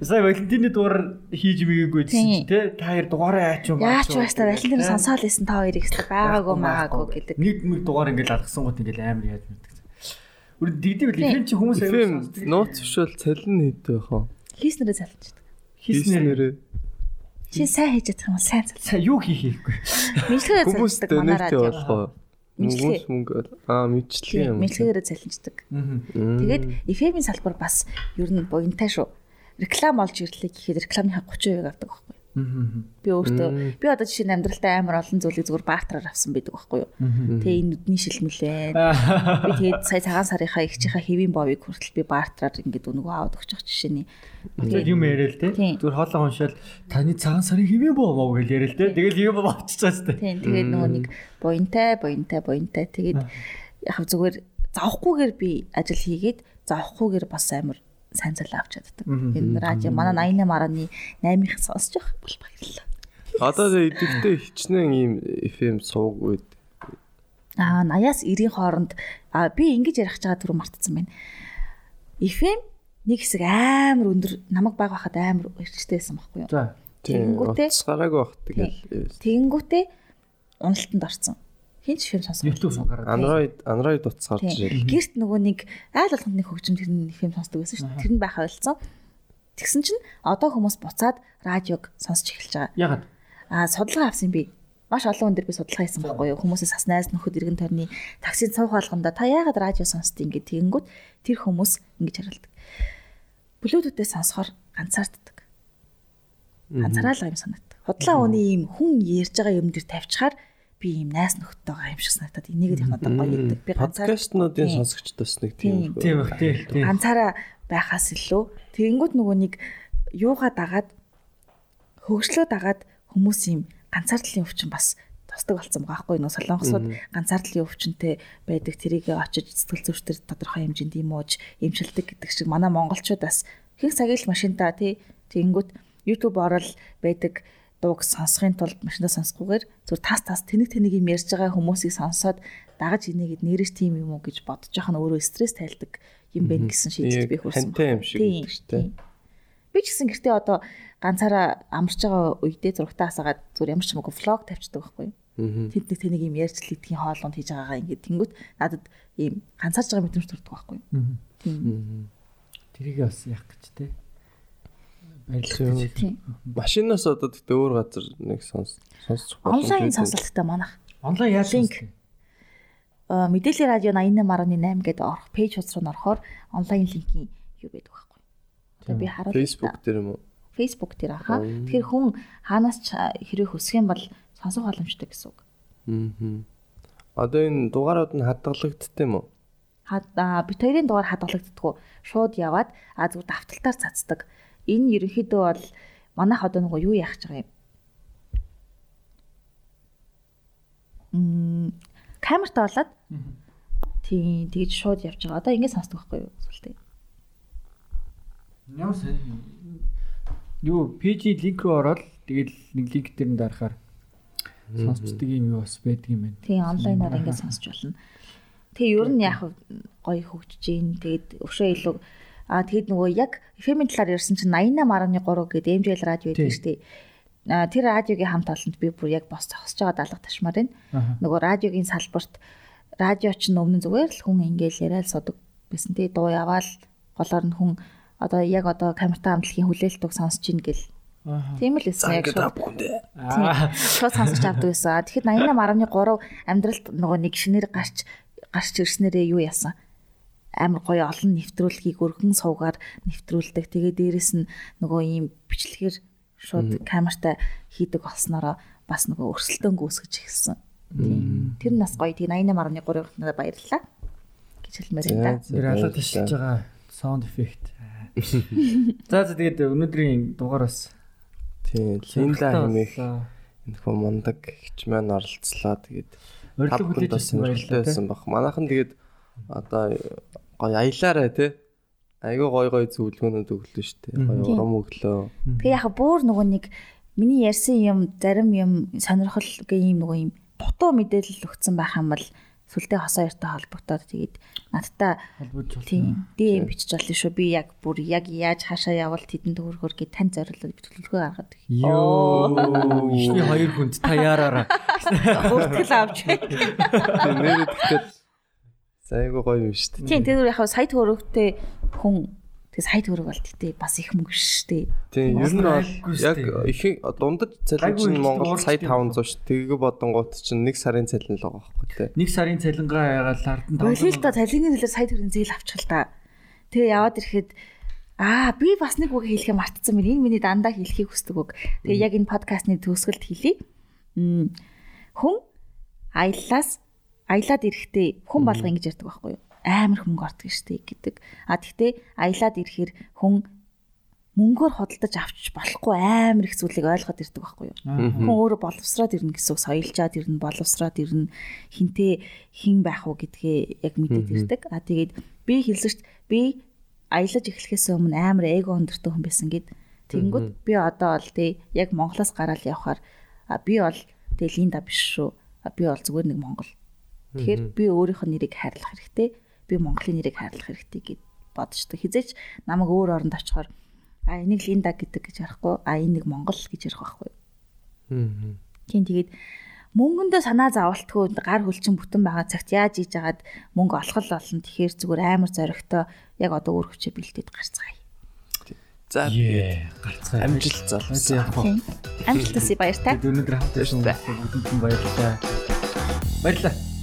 Сая Валентины дугаар хийж мэгийгүй Тийм. гэсэн чи тий та хоёр дугаараа яач юм Яач вэ та Валентин сонсоол исэн та хоёрыг хэвээр байгаагүй маагаагүй гэдэг. Нэг нэг дугаар ингээл алгасан гот ингээл амар яаж мэддэг. Үр дигдэг бил фильм чи хүмүүс сонсдог. нууц зөвшөөл цалин хэд байх вэ? Хийснэрээ залждаг. хийснээр Чи сайн хийж чадах юм бол сайн зал. сая юу хийх хийхгүй. Мэдлэгээр залждаг манай радио. болох уу? Мэдлэгээ. Хүмүүс мөнгө аа мэдчлээ юм. Мэдлэгээр залждаг. Аа. Тэгээд эфемийн салбар бас ер нь буянтай шүү. Реклам олж ирлээ гэхэд рекламынхаа 30% авдаг байхгүй. Би өөртөө би одоо жишээ нь амьдралдаа амар олон зүйлийг зүгээр баартраар авсан байдаг байхгүй юу? Тэгээ энэ нүдний шилмэлээ. Би тэгээд сая цагаан сарынхаа ихчийнхаа хэвийн бовыг хүртэл би баартраар ингээд өнгөө аваад өгч байгаа жишээний. Тэгээд юм яриа л те. Зүгээр хоолоо уншаал таны цагаан сарын хэвээ боо мó гэж яриа л те. Тэгэл юм авчицаас те. Тийм тэгээд нөгөө нэг буянтай, буянтай, буянтай тэгээд яг зүгээр завхгүйгээр би ажил хийгээд завхгүйгээр бас амар сайн зал авч чаддаг. Энэ радио манай 88.8-ыг сонсож явах бол баярлалаа. Одоо идэвхтэй хичнээн ийм FM сууг үед. Аа 80-аас 90-ийн хооронд аа би ингэж ярих байгаа түрүү мартсан байна. FM нэг хэсэг амар өндөр намайг баг байхад амар өрчтэй байсан байхгүй юу? За. Утас гараагүй бах тэгэл. Тэгэнгүүтээ уналтанд орсон. Хин ч фильм сонсох. YouTube гараад. Android Android утас гарч ирэл. Гэрт нөгөө нэг айл болгонд нэг хөгжим тэр нэг фильм сонсдог байсан шүү дээ. Тэр нь байхаа ойлцсон. Тэгсэн чинь одоо хүмүүс буцаад радиог сонсч эхэлж байгаа. Ягаад? Аа судалгаа авсан би. Маш олон хүн дээр би судалгаа хийсэн байхгүй юу? Хүмүүсээс бас найз нөхөд иргэн тойрны таксид суух болгонда та яагаад радио сонсдог ингэ тэгэнгүүт тэр хүмүүс ингэж хариулдаг. Bluetooth-ээс сонсохоор ганцаарддаг. Ганцаараа л юм санагддаг. Худлаа өний ийм хүн ярьж байгаа юм дээр тавьчихаар би ийм найз нөхдөйгаа юм шиг санагдаад энийгэд их надад гоё идэг. Би ганцаар подкастнуудын Тийм. сонсогчдоос нэг тийм. Тийм бах тий. тий. ганцаараа байхаас илүү тэгэнгүүт нөгөө нэг юугаа дагаад хөгжлөө дагаад хүмүүс юм ганцаардлын өвчин бас тусдаг болсон байгаа байхгүй нөө солонгосууд ганцаардлын өвчнөд байдаг тэрийг очиж сэтгэл зүйчдэр тодорхой хэмжээнд имууж эмчилдэг гэдэг шиг манай монголчуудаас их цагийг л машинтаа тий тэгэнгүүт YouTube орол байдаг дууг сонсохын тулд машинаа сонсохгүйгээр зүгээр тас тас тэнэг тэнэг юм ярьж байгаа хүмүүсийг сонсоод дагаж инегээд нэрэж тийм юм уу гэж бодож яхах нь өөрөө стресс тайлдаг юм байна гэсэн шийдэлд би хүрсэн. Хантай юм шиг Тийм, тийм. Би ч гэсэн гэртээ одоо ганцаараа амарч байгаа үедээ зурагтаа асаагаад зүгээр ямар ч юмгүй влог тавьчихдаг байхгүй юу? Аа. Тэнд нэг тэнийг юм ярьж л идхийн хоолунд хийж байгаагаа ингээд тэнгүүт надад ийм ганцаарч байгаа мэдрэмж төрдөг байхгүй юу? Тийм. Тэрийг бас яах гэж тий. Гэж. Тийм. Машинаас одоо тэгтээ өөр газар нэг сонс сонсох Онлайн үү? сонсолттой манах. Онлайн яаж сонсох вэ? Э, Мэдээллийн радио 88.8 гэдэг орох пэйж хуудас руу орохоор онлайн линкийн юу байдаг байхгүй? Тэгээ би харуулъя. Facebook дээр юм уу? Facebook дээр аха. Тэгэхээр хүн хаанаас ч хэрэг хүсэх юм бол сонсох боломжтой гэсэн үг. Аа. Одоо энэ дугаарууд нь хадгалагддаг юм уу? Хад аа, бит хоёрын дугаар хадгалагддггүй. Шууд яваад а зүгээр давталтаар цацдаг. Энэ ерөнхийдөө бол манайх одоо нөгөө юу яах гэж байгаа юм? Мм камертаа болоод тийм тэгж шууд явж байгаа. Одоо ингэ сонсдог байхгүй юу? Сүлтэй. Сайн. Юу PG линк рүү ороод тэгэл нэг линк дээр нь дарахаар сонсчдаг юм юу бас байдаг юм байна. Тийм онлайнаар ингэ сонсч болно. Тэгээ ер нь яг гоё хөгжиж гин. Тэгээд өшөө илүү аа тэгэд нөгөө яг FM-ийн талаар ярьсан чинь 88.3 гэдэг MJL радио байдаг шүү дээ. Аа тэр радиогийн хамт олонд би бүр яг бос зогсож байгаа даалга ташмаар байна. Нөгөө радиогийн салбарт радио ч өмнө нь зүгээр л хүн ингээл яриад содог байсан тий дуу яваал голоор нь хүн одоо яг одоо камертай хамтлагийн хүлээлтийг сонсож ийн гэл. Тийм л байсан яг шууд. Шууд сонсож авдаг байсан. Тэгэхэд 88.3 амьдралд нөгөө нэг шинээр гарч гарч ирснээрээ юу яасан? Амар гоё олон нэвтрүүлгийг өргөн суугаар нэвтрүүлдэг. Тэгээ дээрэс нь нөгөө ийм бичлэгээр шууд камертай хийдэг болсноороо бас нөгөө өрсөлдөөн гүйсгэж эхэлсэн. Тэр нь бас гоё. Тэгээ 88.3-ыг надад баярлалаа. гэж хэлмээр байна. Тэр алаад ташиж байгаа sound effect. [LAUGHS] За за тэгээд өнөөдрийн дугаараас Тийм, Линда хэмээх энэхүү мундаг хч маань оролцлоо. Тэгээд урилга хүлээж бас авсан баярлалаа. Манайхан тэгээд одоо гоё аялаарай те. Айгүй гоё гоё зөвлөгөөнүүд өглөө штэ. Гоё Тийм. урам өглөө. Тэгээ яг бүр нөгөө нэг миний ярьсан юм зарим юм сонирхол гэ юм нөгөө юм дутуу мэдээлэл өгсөн байх юм бол сүлдээ хосоо яртай холбогдоод тэгээд надтай тийм DM бичиж болно шүү. Би яг бүр яг яаж хаашаа явбал тэдэнд төгрөгөр гэ тань зориулаад битгэлгөө гаргаад. Йоо. Ихний хоёр хүнд та яараараа. Бүртгэл авч. Тийм нэрээ тэгтээ айгүй гоё юм штэ. Тийм тэр яг сая төгрөгтэй хүн тэгээ сая төгрөг бол тэгтээ бас их мөнгө шүү дээ. Тийм ер нь бол яг их дундаж цалин чинь Монгол сая тийм. 500 ш. Тэгээ бодонгууд чинь нэг сарын цалин л байгаа байхгүй те. Нэг сарын цалингаа яагаад ардан Болил л та цалингийн төлөө сая төгрөгийн зээл авчих л та. Тэгээ яваад ирэхэд Аа би бас нэг үг хэлхээ мартсан байна. Энэ миний дандаа хэлхийг хүсдэг үг. Тэгээ яг энэ подкастны төгсгөлд хэлье. Хүн аяллаас аялаад ирэхдээ хүн болго ингэж ярьдаг байхгүй юу? Амар их мөнгө ордог штеп гэдэг. А тэгтээ аялаад ирэхээр хүн мөнгөөр худалдаж авчиж болохгүй амар их зүйлийг ойлгоод ирдэг байхгүй юу? Хүн өөрөө боловсраад ирнэ гэсэн соёлжаад ирнэ, боловсраад ирнэ. Хинтээ хин байх уу гэдгээ яг мэдээд ирдэг. А тэгээд би хэлсэж би аялаж эхлэхээс өмнө амар эго өндөртэй хүн байсан гэд. Тэнгүүд би одоо бол тий яг Монголоос гараад явхаар би бол тэгээ Линда биш шүү. Би бол зүгээр нэг Монгол. Тэгэхээр би өөрийнх нь нэрийг хайрлах хэрэгтэй. Би Монголын нэрийг хайрлах хэрэгтэй гэд бодчихдог. Хизээч намайг өөр оронд очихоор а энийг Линда гэдэг гэж ярихгүй а энэ нэг Монгол гэж ярих байхгүй. Аа. Тийм тэгээд мөнгөндөө санаа зовлтгүй гар хөлчин бүтэн байгаа цагт яаж ийж агаад мөнгө олох болно. Тэгэхээр зүгээр амар зоригтой яг одоо өөр хүчээ бэлдээд гарцгаая. За гарцгаа. амжилт залуу. Амжилт хүсье баяртай. Өнөөдөр хамт байсан хүмүүст бүгдэнд баярлалаа. Баярлалаа.